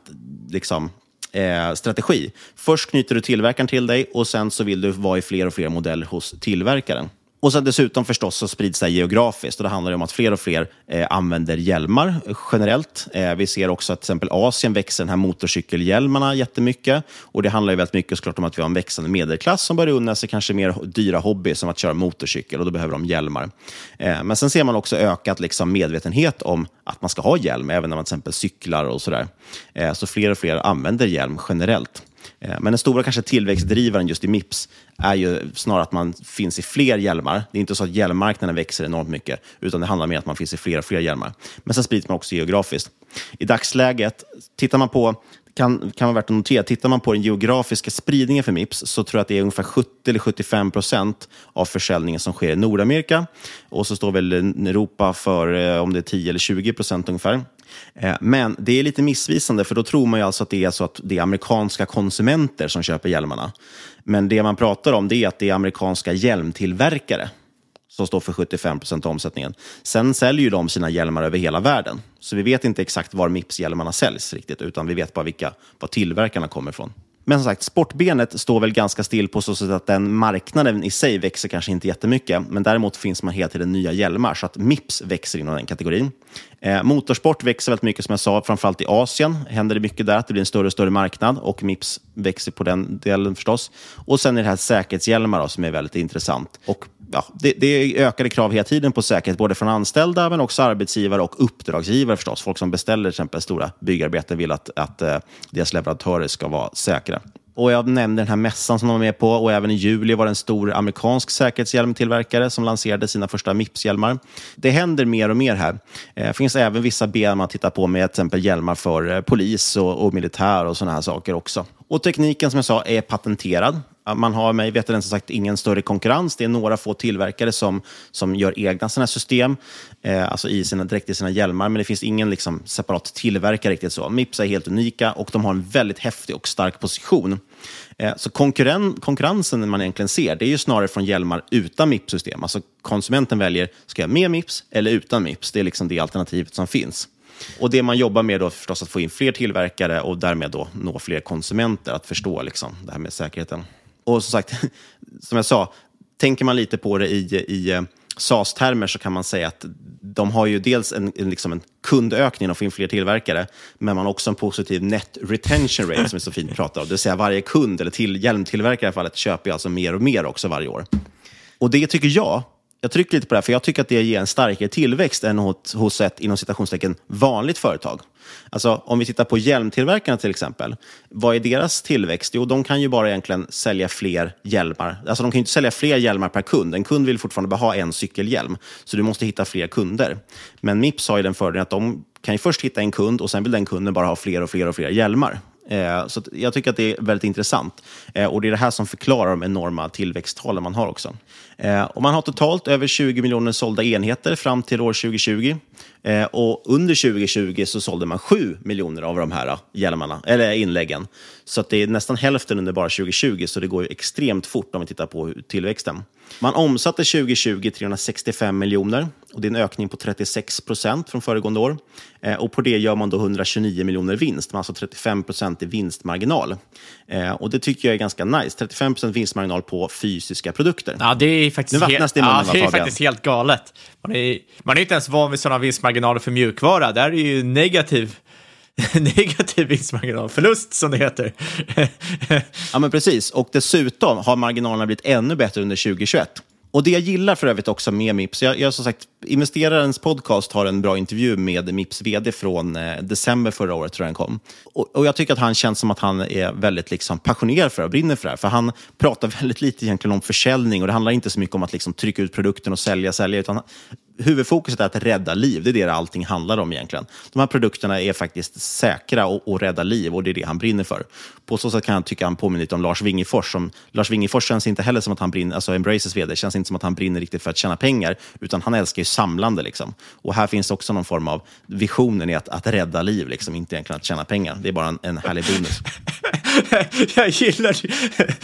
liksom, eh, strategi. Först knyter du tillverkaren till dig och sen så vill du vara i fler och fler modeller hos tillverkaren. Och sen dessutom förstås så sprids det här geografiskt och det handlar om att fler och fler eh, använder hjälmar eh, generellt. Eh, vi ser också att till exempel Asien växer den här motorcykelhjälmarna jättemycket och det handlar ju väldigt mycket såklart om att vi har en växande medelklass som börjar unna sig kanske mer dyra hobby som att köra motorcykel och då behöver de hjälmar. Eh, men sen ser man också ökat liksom, medvetenhet om att man ska ha hjälm även när man till exempel cyklar och sådär. Eh, så fler och fler använder hjälm generellt. Eh, men den stora kanske tillväxtdrivaren just i Mips är ju snarare att man finns i fler hjälmar. Det är inte så att hjälmmarknaden växer enormt mycket, utan det handlar mer om att man finns i fler och fler hjälmar. Men sen sprids man också geografiskt. I dagsläget, tittar man på kan, kan vara värt att notera, tittar man på den geografiska spridningen för Mips så tror jag att det är ungefär 70 eller 75 procent av försäljningen som sker i Nordamerika. Och så står väl Europa för eh, om det är 10 eller 20 procent ungefär. Eh, men det är lite missvisande, för då tror man ju alltså att det är så att det är amerikanska konsumenter som köper hjälmarna. Men det man pratar om det är att det är amerikanska hjälmtillverkare som står för 75 procent av omsättningen. Sen säljer ju de sina hjälmar över hela världen. Så vi vet inte exakt var Mips-hjälmarna säljs riktigt, utan vi vet bara vilka, var tillverkarna kommer ifrån. Men som sagt, sportbenet står väl ganska still på så sätt att den marknaden i sig växer kanske inte jättemycket, men däremot finns man hela tiden nya hjälmar, så att Mips växer inom den kategorin. Eh, motorsport växer väldigt mycket, som jag sa, framförallt i Asien händer det mycket där, att det blir en större och större marknad och Mips växer på den delen förstås. Och sen är det här säkerhetshjälmar då, som är väldigt intressant. Och ja, det, det är ökade krav hela tiden på säkerhet, både från anställda men också arbetsgivare och uppdragsgivare förstås. Folk som beställer till exempel stora byggarbeten vill att, att eh, deras leverantörer ska vara säkra. Och Jag nämnde den här mässan som de var med på och även i juli var det en stor amerikansk säkerhetshjälmtillverkare som lanserade sina första Mips-hjälmar. Det händer mer och mer här. Det finns även vissa ben man tittar på med till exempel hjälmar för eh, polis och, och militär och sådana här saker också. Och tekniken som jag sa är patenterad. Man har mig veterligen som sagt ingen större konkurrens. Det är några få tillverkare som, som gör egna sådana här system, eh, alltså i sina, direkt i sina hjälmar, men det finns ingen liksom, separat tillverkare riktigt så. Mips är helt unika och de har en väldigt häftig och stark position. Eh, så konkurren, konkurrensen man egentligen ser, det är ju snarare från hjälmar utan Mips-system. Alltså konsumenten väljer, ska jag med Mips eller utan Mips? Det är liksom det alternativet som finns. Och det man jobbar med då är förstås att få in fler tillverkare och därmed då nå fler konsumenter att förstå liksom, det här med säkerheten. Och som sagt, som jag sa, tänker man lite på det i, i eh, SAS-termer så kan man säga att de har ju dels en, en, liksom en kundökning de får in fler tillverkare, men man har också en positiv net retention rate som är så fint pratar om. Det vill säga varje kund, eller till, hjälmtillverkare i alla fallet, köper ju alltså mer och mer också varje år. Och det tycker jag jag trycker lite på det här, för jag tycker att det ger en starkare tillväxt än hos, hos ett inom citationstecken vanligt företag. Alltså, om vi tittar på hjälmtillverkarna till exempel, vad är deras tillväxt? Jo, de kan ju bara egentligen sälja fler hjälmar. Alltså, de kan ju inte sälja fler hjälmar per kund. En kund vill fortfarande bara ha en cykelhjälm, så du måste hitta fler kunder. Men Mips har ju den fördelen att de kan ju först hitta en kund och sen vill den kunden bara ha fler och fler och fler hjälmar. Eh, så jag tycker att det är väldigt intressant. Eh, och det är det här som förklarar de enorma tillväxttalen man har också. Eh, och man har totalt över 20 miljoner sålda enheter fram till år 2020. Eh, och under 2020 så sålde man 7 miljoner av de här eh, hjälmarna, eller inläggen. Så att det är nästan hälften under bara 2020, så det går ju extremt fort om vi tittar på tillväxten. Man omsatte 2020 365 miljoner och det är en ökning på 36 procent från föregående år. Eh, och på det gör man då 129 miljoner vinst, man alltså 35 procent i vinstmarginal. Eh, och det tycker jag är ganska nice. 35 procent vinstmarginal på fysiska produkter. Ja, det är faktiskt, nu helt, det munnen, ja, det är faktiskt helt galet. Man är, man är inte ens van vid sådana vinstmarginaler för mjukvara. Där är ju negativ negativ vinstmarginal, förlust som det heter. ja, men precis. Och dessutom har marginalerna blivit ännu bättre under 2021. Och det jag gillar för övrigt också med Mips, jag, jag som sagt, investerarens podcast har en bra intervju med Mips vd från eh, december förra året, tror jag den kom. Och, och, jag tycker att han känns som att han är väldigt liksom, passionerad för det och brinner för det här. För han pratar väldigt lite egentligen om försäljning och det handlar inte så mycket om att liksom, trycka ut produkten och sälja, sälja, utan huvudfokuset är att rädda liv. Det är det allting handlar om egentligen. De här produkterna är faktiskt säkra och, och rädda liv och det är det han brinner för. På så sätt kan jag tycka han påminner lite om Lars Wingefors. Som, Lars Wingefors känns inte heller som att han brinner, alltså Embraces vd, känns inte som att han brinner riktigt för att tjäna pengar, utan han älskar ju samlande. Liksom. Och här finns också någon form av visionen i att, att rädda liv, liksom, inte egentligen att tjäna pengar. Det är bara en, en härlig bonus. jag gillar det.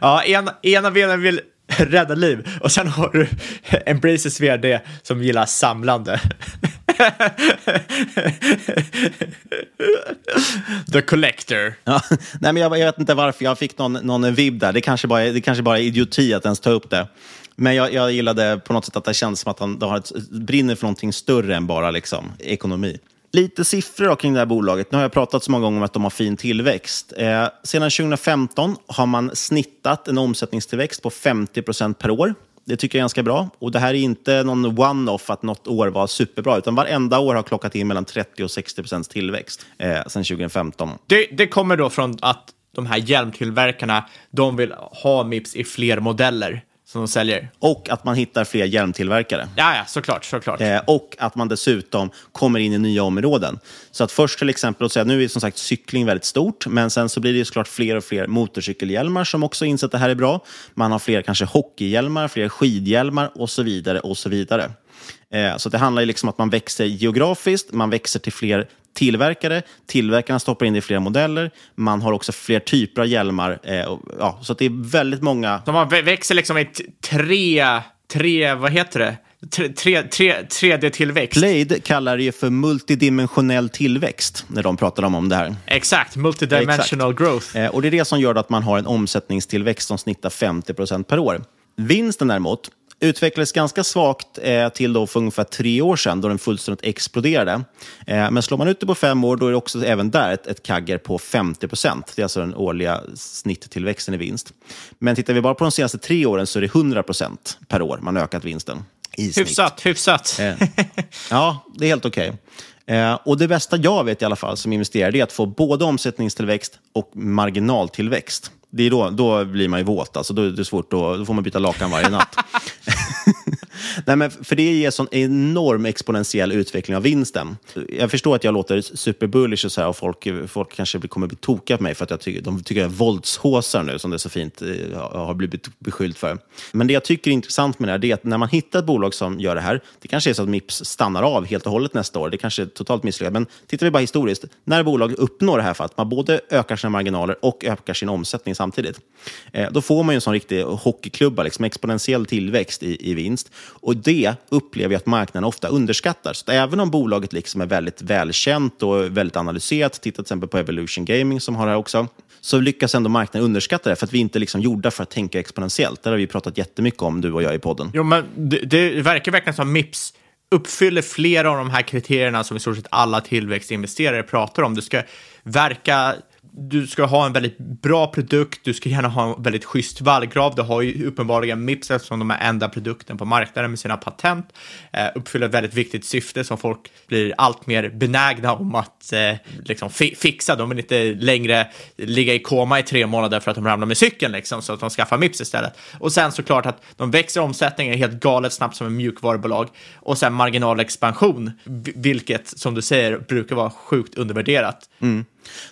Ja, en, ena benen vill rädda liv och sen har du Embraces vd som gillar samlande. The Collector. Ja, nej, men jag, jag, vet inte varför jag fick någon, någon vibb där. Det kanske, bara, det kanske bara är idioti att ens ta upp det. Men jag, jag gillade på något sätt att det känns som att han har ett, brinner för någonting större än bara liksom, ekonomi. Lite siffror kring det här bolaget. Nu har jag pratat så många gånger om att de har fin tillväxt. Eh, sedan 2015 har man snittat en omsättningstillväxt på 50 procent per år. Det tycker jag är ganska bra. Och Det här är inte någon one-off att något år var superbra, utan varenda år har klockat in mellan 30 och 60 procents tillväxt eh, sedan 2015. Det, det kommer då från att de här hjälmtillverkarna, de vill ha Mips i fler modeller som de säljer. Och att man hittar fler hjälmtillverkare. Ja, ja såklart. såklart. Eh, och att man dessutom kommer in i nya områden. Så att först till exempel, säga, nu är som sagt cykling väldigt stort, men sen så blir det såklart fler och fler motorcykelhjälmar som också insett att det här är bra. Man har fler kanske hockeyhjälmar, fler skidhjälmar och så vidare. och så vidare. Eh, så det handlar ju liksom om att man växer geografiskt, man växer till fler tillverkare. Tillverkarna stoppar in det i flera modeller. Man har också fler typer av hjälmar. Eh, och, ja, så det är väldigt många... Så man växer liksom i tre, tre, vad heter det? Tre, tre, tre, 3D-tillväxt. Blade kallar det ju för multidimensionell tillväxt när de pratar om, om det här. Exakt, multidimensional Exakt. growth. Eh, och det är det som gör att man har en omsättningstillväxt som snittar 50 procent per år. Vinsten däremot, utvecklades ganska svagt eh, till då för ungefär tre år sedan då den fullständigt exploderade. Eh, men slår man ut det på fem år då är det också även där ett, ett kagger på 50 procent. Det är alltså den årliga snitttillväxten i vinst. Men tittar vi bara på de senaste tre åren så är det 100 procent per år man ökat vinsten. I hyfsat, hyfsat. Eh, ja, det är helt okej. Okay. Eh, och det bästa jag vet i alla fall som investerare är att få både omsättningstillväxt och marginaltillväxt det är då, då blir man ju våt. Alltså, då är det svårt, då, då får man byta lakan varje natt. Nej, men för det ger sån enorm exponentiell utveckling av vinsten. Jag förstår att jag låter superbullish och, så här, och folk, folk kanske kommer bli tokiga på mig för att jag tycker, de tycker jag är våldshåsar nu, som det så fint eh, har blivit beskyllt för. Men det jag tycker är intressant med det här är att när man hittar ett bolag som gör det här, det kanske är så att Mips stannar av helt och hållet nästa år, det kanske är totalt misslyckat, men tittar vi bara historiskt, när bolag uppnår det här för att man både ökar sina marginaler och ökar sin omsättning samtidigt, eh, då får man ju en sån riktig hockeyklubba, liksom exponentiell tillväxt i, i vinst. Och det upplever jag att marknaden ofta underskattar. Så även om bolaget liksom är väldigt välkänt och väldigt analyserat, titta till exempel på Evolution Gaming som har det här också, så lyckas ändå marknaden underskatta det för att vi inte liksom är liksom gjorda för att tänka exponentiellt. Det har vi pratat jättemycket om, du och jag i podden. Jo, men det, det verkar verkligen som Mips uppfyller flera av de här kriterierna som i stort sett alla tillväxtinvesterare pratar om. Du ska verka du ska ha en väldigt bra produkt, du ska gärna ha en väldigt schysst vallgrav. Du har ju uppenbarligen Mips eftersom de är enda produkten på marknaden med sina patent. Eh, uppfyller ett väldigt viktigt syfte som folk blir allt mer benägna om att eh, liksom fi fixa. De vill inte längre ligga i koma i tre månader för att de ramlar med cykeln liksom, så att de skaffar Mips istället. Och sen såklart att de växer omsättningen helt galet snabbt som en mjukvarubolag och sen marginalexpansion, vilket som du säger brukar vara sjukt undervärderat. Mm.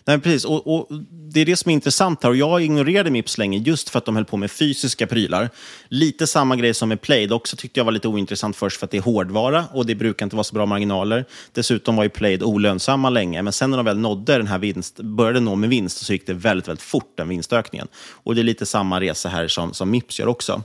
Nej, precis. Och, och, Det är det som är intressant här. Och jag ignorerade Mips länge just för att de höll på med fysiska prylar. Lite samma grej som med Play. Det också tyckte jag var lite ointressant först för att det är hårdvara och det brukar inte vara så bra marginaler. Dessutom var ju Play olönsamma länge, men sen när de väl nådde den här vinst, började nå med vinst så gick det väldigt, väldigt fort, den vinstökningen. Och det är lite samma resa här som, som Mips gör också.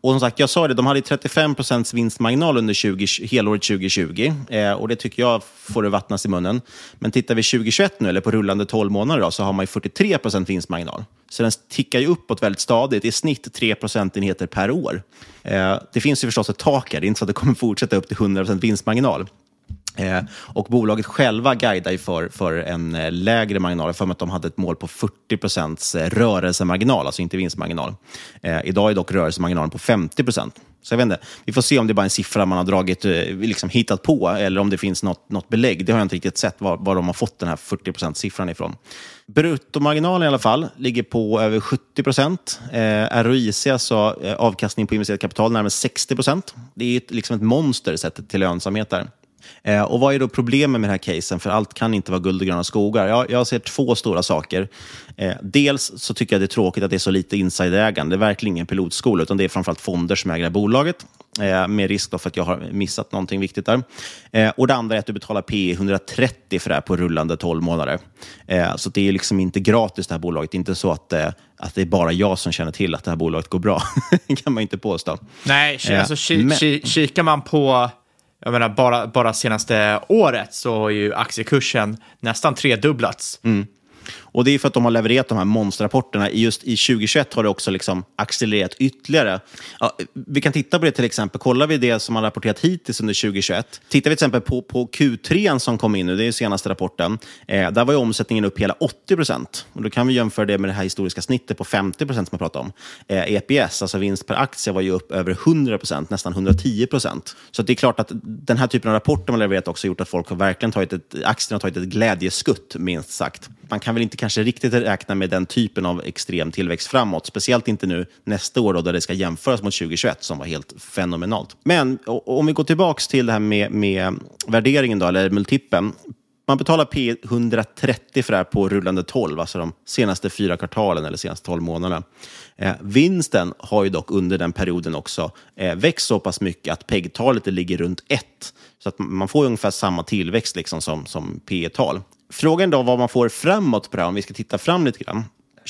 Och som sagt, jag sa det, de hade 35 procents vinstmarginal under 20, helåret 2020. Eh, och det tycker jag får det vattnas i munnen. Men tittar vi 2021 nu, eller på rullande 12 månader, då, så har man 43 procent vinstmarginal. Så den tickar ju uppåt väldigt stadigt. I snitt 3 procentenheter per år. Eh, det finns ju förstås ett tak här. Det är inte så att det kommer fortsätta upp till 100 procent vinstmarginal. Eh, och bolaget själva guidar för, för en eh, lägre marginal, för att de hade ett mål på 40 procents eh, rörelsemarginal, alltså inte vinstmarginal. Eh, idag är dock rörelsemarginalen på 50 procent. Så jag vet inte, vi får se om det är bara är en siffra man har dragit, eh, liksom hittat på, eller om det finns något, något belägg. Det har jag inte riktigt sett, var, var de har fått den här 40 procent-siffran ifrån. Bruttomarginalen i alla fall ligger på över 70 procent. Eh, ROIC, alltså eh, avkastning på investerat kapital, närmare 60 procent. Det är ett, liksom ett monster sett till lönsamhet där. Eh, och vad är då problemet med den här casen? För allt kan inte vara guld och gröna skogar. Jag, jag ser två stora saker. Eh, dels så tycker jag det är tråkigt att det är så lite insiderägande. Det är verkligen ingen pilotskola, utan det är framförallt fonder som äger bolaget. Eh, med risk för att jag har missat någonting viktigt där. Eh, och Det andra är att du betalar P 130 för det här på rullande 12 månader. Eh, så det är liksom inte gratis det här bolaget. Det är inte så att, att det är bara jag som känner till att det här bolaget går bra. det kan man inte påstå. Nej, alltså, ki, men- ki, kikar man på jag menar, bara, bara senaste året så har ju aktiekursen nästan tredubblats. Mm. Och det är för att de har levererat de här monsterrapporterna. Just i 2021 har det också liksom accelererat ytterligare. Ja, vi kan titta på det till exempel. Kollar vi det som har rapporterat hittills under 2021. Tittar vi till exempel på, på Q3 som kom in nu, det är ju senaste rapporten. Eh, där var ju omsättningen upp hela 80 procent. Och Då kan vi jämföra det med det här historiska snittet på 50 procent som jag pratade om. Eh, EPS, alltså vinst per aktie, var ju upp över 100 procent, nästan 110 procent. Så det är klart att den här typen av rapporter man levererat också gjort att folk har verkligen tagit ett, aktierna har tagit ett glädjeskutt, minst sagt. Man kan väl inte kanske riktigt räkna med den typen av extrem tillväxt framåt. Speciellt inte nu nästa år då, där det ska jämföras mot 2021 som var helt fenomenalt. Men om vi går tillbaka till det här med, med värderingen, då, eller multipeln. Man betalar P 130 för det här på rullande 12, alltså de senaste fyra kvartalen eller senaste 12 månaderna. Eh, vinsten har ju dock under den perioden också eh, växt så pass mycket att PEG-talet ligger runt 1. Så att man får ungefär samma tillväxt liksom som, som P-tal. Frågan då vad man får framåt på det här, om vi ska titta fram lite grann.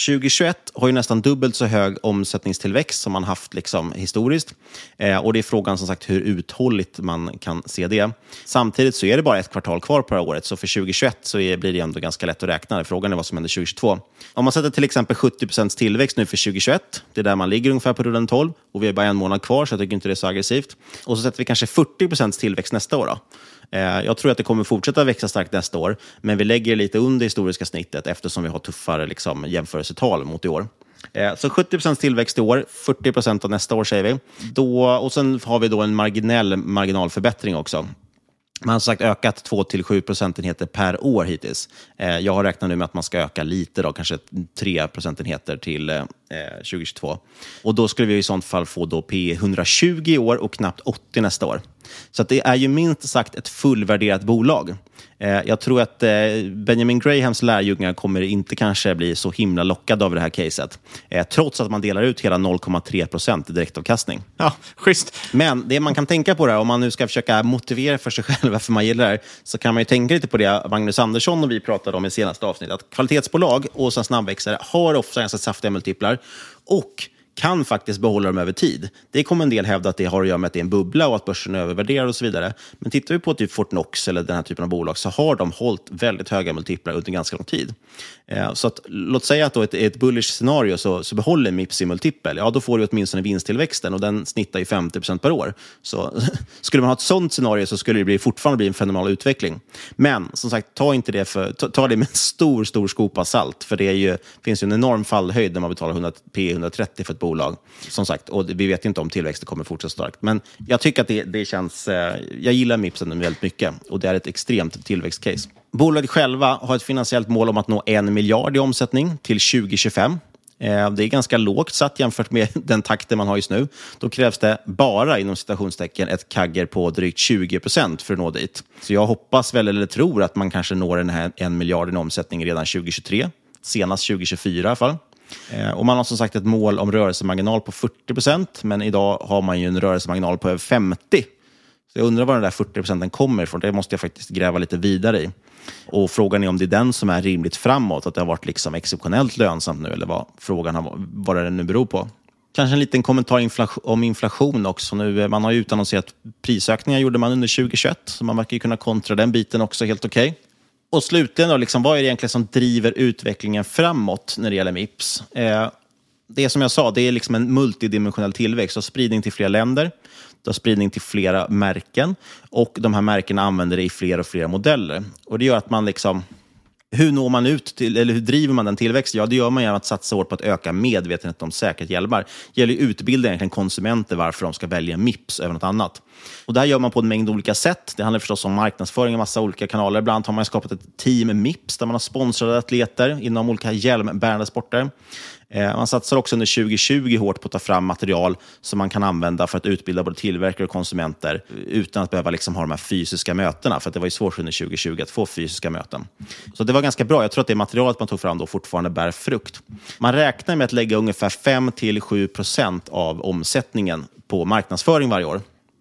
2021 har ju nästan dubbelt så hög omsättningstillväxt som man haft liksom historiskt. Eh, och det är frågan som sagt hur uthålligt man kan se det. Samtidigt så är det bara ett kvartal kvar på det här året, så för 2021 så är, blir det ändå ganska lätt att räkna. Frågan är vad som händer 2022. Om man sätter till exempel 70% tillväxt nu för 2021, det är där man ligger ungefär på rullen 12, och vi har bara en månad kvar så jag tycker inte det är så aggressivt. Och så sätter vi kanske 40% tillväxt nästa år. Då. Eh, Jag tror att det kommer fortsätta växa starkt nästa år, men vi lägger lite under historiska snittet eftersom vi har tuffare liksom, jämförelsetal mot i år. Eh, så 70% tillväxt i år, 40% av nästa år säger vi. Då, och sen har vi då en marginell marginalförbättring också. Man har som sagt ökat 2-7 procentenheter per år hittills. Eh, jag har räknat nu med att man ska öka lite, då, kanske 3 procentenheter till eh, 2022. Och då skulle vi i sånt fall få då P 120 i år och knappt 80 nästa år. Så det är ju minst sagt ett fullvärderat bolag. Eh, jag tror att eh, Benjamin Grahams lärjungar kommer inte kanske bli så himla lockade av det här caset. Eh, trots att man delar ut hela 0,3 procent i direktavkastning. Ja, schysst. Men det man kan tänka på det här, om man nu ska försöka motivera för sig själv varför man gillar det här, så kan man ju tänka lite på det Magnus Andersson och vi pratade om i senaste avsnittet. Att kvalitetsbolag och sen snabbväxare har ofta ganska saftiga multiplar och kan faktiskt behålla dem över tid. Det kommer en del hävda att det har att göra med att det är en bubbla och att börsen är övervärderad och så vidare. Men tittar vi på typ Fortnox eller den här typen av bolag så har de hållit väldigt höga multiplar under ganska lång tid. Eh, så att, låt säga att då ett, ett bullish scenario så, så behåller Mips sin multipel. Ja, då får du åtminstone vinsttillväxten och den snittar ju 50% per år. Så skulle man ha ett sånt scenario så skulle det bli, fortfarande bli en fenomenal utveckling. Men som sagt, ta inte det för, ta, ta det med en stor, stor skopa salt. För det är ju, finns ju en enorm fallhöjd när man betalar 100, P 130 för ett bolag. Som sagt, och vi vet inte om tillväxten kommer fortsätta starkt. Men jag tycker att det, det känns... Eh, jag gillar Mips väldigt mycket och det är ett extremt tillväxtcase. Bolaget själva har ett finansiellt mål om att nå en miljard i omsättning till 2025. Eh, det är ganska lågt satt jämfört med den takten man har just nu. Då krävs det bara, inom citationstecken, ett kagger på drygt 20 procent för att nå dit. Så jag hoppas väl, eller tror, att man kanske når den här en miljard i omsättning redan 2023. Senast 2024 i alla fall. Eh, och man har som sagt ett mål om rörelsemarginal på 40 procent, men idag har man ju en rörelsemarginal på över 50 så jag undrar var den där 40 procenten kommer ifrån. Det måste jag faktiskt gräva lite vidare i. Och frågan är om det är den som är rimligt framåt, att det har varit liksom exceptionellt lönsamt nu, eller vad frågan har, vad det nu beror på. Kanske en liten kommentar om inflation också. Nu, eh, man har ju utannonserat prisökningar gjorde man under 2021, så man verkar ju kunna kontra den biten också helt okej. Och slutligen, då, liksom, vad är det egentligen som driver utvecklingen framåt när det gäller Mips? Eh, det är som jag sa, det är liksom en multidimensionell tillväxt. och spridning till fler länder, du har spridning till flera märken och de här märkena använder det i fler och fler modeller. Och Det gör att man liksom... Hur når man ut till, eller hur driver man den tillväxten? Ja, det gör man genom att satsa hårt på att öka medvetenheten om säkerhetshjälmar. Det gäller att utbilda egentligen konsumenter varför de ska välja Mips över något annat. Och det här gör man på en mängd olika sätt. Det handlar förstås om marknadsföring i massa olika kanaler. Ibland har man skapat ett team Mips där man har sponsrade atleter inom olika hjälmbärande sporter. Eh, man satsar också under 2020 hårt på att ta fram material som man kan använda för att utbilda både tillverkare och konsumenter utan att behöva liksom ha de här fysiska mötena. För det var ju svårt under 2020 att få fysiska möten. Så det var ganska bra. Jag tror att det materialet man tog fram då fortfarande bär frukt. Man räknar med att lägga ungefär 5-7 procent av omsättningen på marknadsföring varje år.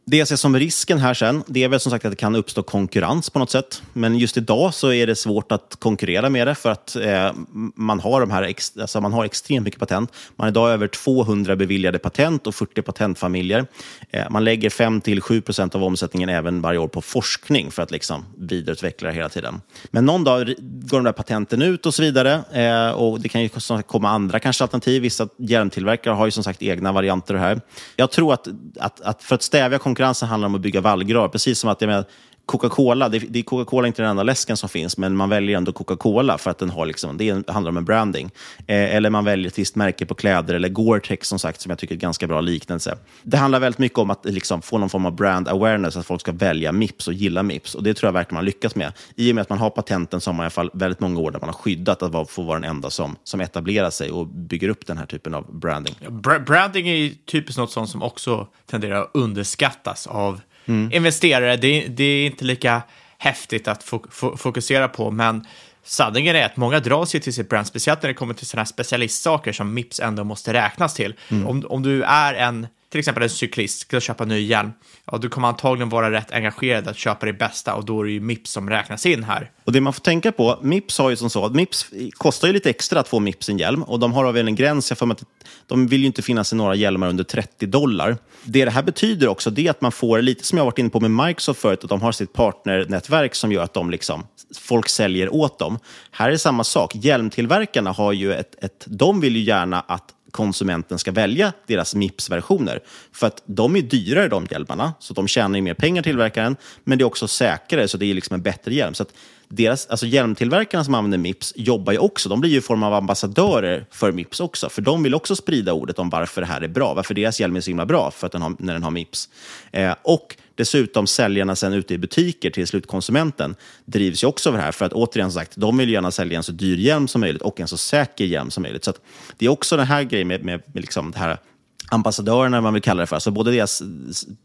Det jag ser som risken här sen, det är väl som sagt att det kan uppstå konkurrens på något sätt. Men just idag så är det svårt att konkurrera med det för att eh, man, har de här ex, alltså man har extremt mycket patent. Man har idag över 200 beviljade patent och 40 patentfamiljer. Eh, man lägger 5-7 procent av omsättningen även varje år på forskning för att liksom vidareutveckla det hela tiden. Men någon dag går de där patenten ut och så vidare. Eh, och Det kan ju komma andra kanske alternativ. Vissa hjälmtillverkare har ju som sagt egna varianter av det här. Jag tror att, att, att för att stävja konkurrensen handlar om att bygga vallgravar. Precis som att jag menar, Coca-Cola, det, det är Coca-Cola inte den enda läsken som finns, men man väljer ändå Coca-Cola för att den har liksom, det handlar om en branding. Eh, eller man väljer ett visst märke på kläder, eller Gore-Tex som sagt, som jag tycker är en ganska bra liknelse. Det handlar väldigt mycket om att liksom, få någon form av brand awareness, att folk ska välja Mips och gilla Mips. Och det tror jag verkligen man lyckas med. I och med att man har patenten så har man i alla fall väldigt många år där man har skyddat att få vara den enda som, som etablerar sig och bygger upp den här typen av branding. Ja, bra branding är typiskt något sånt som också tenderar att underskattas av Mm. investerare. Det, det, är inte lika häftigt att fok fokusera på, men sanningen är att många drar sig till sitt brand, speciellt när det kommer till sådana här specialistsaker som Mips ändå måste räknas till. Mm. Om, om du är en till exempel en cyklist, ska köpa ny hjälm, ja, du kommer antagligen vara rätt engagerad att köpa det bästa och då är det ju Mips som räknas in här. Och det man får tänka på, Mips har ju som så, Mips kostar ju lite extra att få Mips en hjälm och de har väl en gräns, jag för mig att de vill ju inte finnas i några hjälmar under 30 dollar. Det det här betyder också, det är att man får, lite som jag varit inne på med Microsoft förut, att de har sitt partnernätverk som gör att de liksom, folk säljer åt dem. Här är samma sak, hjälmtillverkarna har ju ett, ett de vill ju gärna att konsumenten ska välja deras Mips-versioner. För att de är dyrare, de hjälmarna, så de tjänar ju mer pengar tillverkaren, men det är också säkrare, så det är liksom en bättre hjälm. Så att deras, alltså hjälmtillverkarna som använder Mips jobbar ju också, de blir ju i form av ambassadörer för Mips också, för de vill också sprida ordet om varför det här är bra, varför deras hjälm är så himla bra för att den har, när den har Mips. Eh, och dessutom säljarna sen ute i butiker till slutkonsumenten drivs ju också av det här, för att återigen sagt, de vill gärna sälja en så dyr hjälm som möjligt och en så säker hjälm som möjligt. Så det är också den här grejen med, med, med liksom det här ambassadörerna, man vill kalla det för. Alltså både deras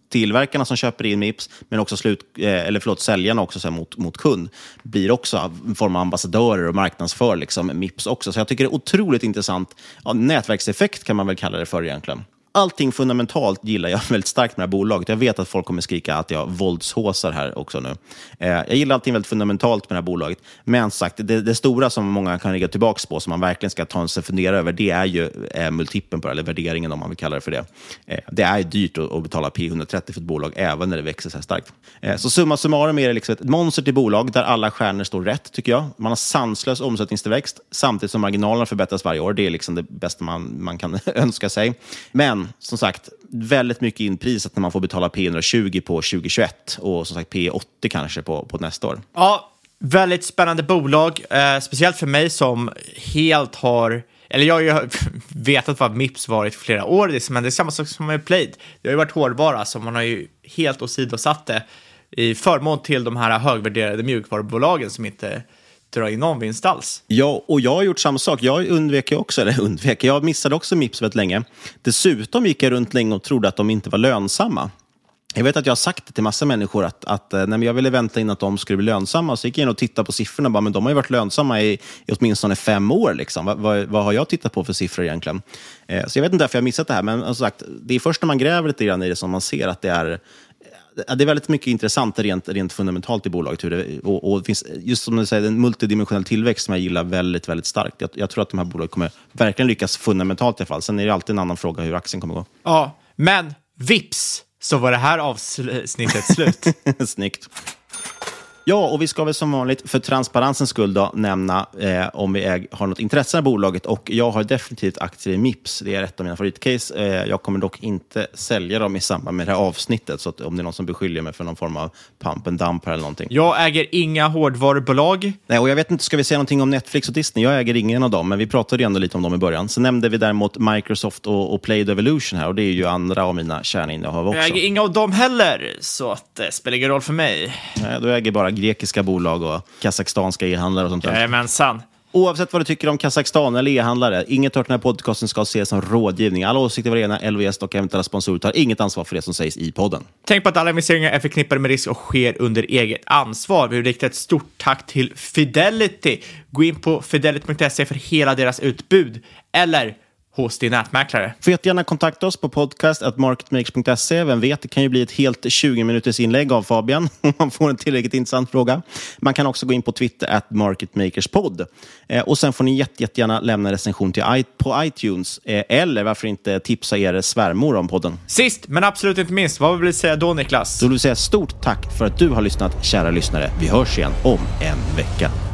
tillverkarna som köper in Mips, men också slut, eh, eller förlåt, säljarna också så mot, mot kund, blir också en form av ambassadörer och marknadsför liksom, Mips också. Så jag tycker det är otroligt intressant. Ja, nätverkseffekt kan man väl kalla det för egentligen allting fundamentalt gillar jag väldigt starkt med det här bolaget. Jag vet att folk kommer skrika att jag våldshåsar här också nu. Eh, jag gillar allting väldigt fundamentalt med det här bolaget. Men sagt, det, det stora som många kan ligga tillbaka på, som man verkligen ska ta sig fundera över, det är ju eh, multipeln på det, eller värderingen om man vill kalla det för det. Eh, det är dyrt att, att betala P130 för ett bolag, även när det växer så här starkt. Eh, så summa summarum är det liksom ett monster till bolag där alla stjärnor står rätt, tycker jag. Man har sanslös omsättningstillväxt, samtidigt som marginalerna förbättras varje år. Det är liksom det bästa man, man kan önska sig. Men som sagt, väldigt mycket inprisat när man får betala P120 på 2021 och som sagt P80 kanske på, på nästa år. Ja, väldigt spännande bolag, eh, speciellt för mig som helt har eller jag har ju vetat vad Mips varit flera år, men det är samma sak som med Plaid. Det har ju varit hårdvara, så man har ju helt åsidosatt det i förmån till de här högvärderade mjukvarubolagen som inte dra in någon vinst alls. Ja, och jag har gjort samma sak. Jag undvek ju också, eller undvek, jag missade också Mips väldigt länge. Dessutom gick jag runt länge och trodde att de inte var lönsamma. Jag vet att jag har sagt det till massa människor att, att eh, nej, men jag ville vänta in att de skulle bli lönsamma. Så gick jag in och tittade på siffrorna och bara, men de har ju varit lönsamma i, i åtminstone fem år. Liksom. Vad, vad, vad har jag tittat på för siffror egentligen? Eh, så jag vet inte varför jag har missat det här, men eh, som sagt, det är först när man gräver lite grann i det som man ser att det är det är väldigt mycket intressant rent, rent fundamentalt i bolaget. Hur det, och, och det finns, just som du säger, en multidimensionell tillväxt som jag gillar väldigt, väldigt starkt. Jag, jag tror att de här bolagen kommer verkligen lyckas fundamentalt i alla fall. Sen är det alltid en annan fråga hur aktien kommer gå. Ja, men vips så var det här avsnittet slut. Snyggt. Ja, och vi ska väl som vanligt för transparensens skull då, nämna eh, om vi äg, har något intresse av bolaget. Och jag har definitivt aktier i Mips. Det är ett av mina favoritcase. Eh, jag kommer dock inte sälja dem i samband med det här avsnittet. Så om det är någon som beskyller mig för någon form av pump and dump eller någonting. Jag äger inga hårdvarubolag. Nej, och jag vet inte, ska vi säga någonting om Netflix och Disney? Jag äger ingen av dem, men vi pratade ju ändå lite om dem i början. Så nämnde vi däremot Microsoft och, och Play Evolution här. Och det är ju andra av mina kärninnehav också. Jag äger inga av dem heller, så att det spelar ingen roll för mig. Nej, då äger bara grekiska bolag och kazakstanska e-handlare och sånt där. Jajamensan. Oavsett vad du tycker om Kazakstan eller e-handlare, inget av den här podcasten ska ses som rådgivning. Alla åsikter var rena, LVS och eventuella sponsorer tar inget ansvar för det som sägs i podden. Tänk på att alla investeringar är förknippade med risk och sker under eget ansvar. Vi vill rikta ett stort tack till Fidelity. Gå in på fidelity.se för hela deras utbud. Eller hos din nätmäklare. Får jättegärna kontakta oss på podcast.marketmakers.se. Vem vet, det kan ju bli ett helt 20 minuters inlägg av Fabian om man får en tillräckligt intressant fråga. Man kan också gå in på Twitter, at marketmakerspod. Eh, och sen får ni jätte, jättegärna lämna en recension till, på iTunes. Eh, eller varför inte tipsa er svärmor om podden. Sist, men absolut inte minst, vad vill du säga då Niklas? Då vill jag säga stort tack för att du har lyssnat, kära lyssnare. Vi hörs igen om en vecka.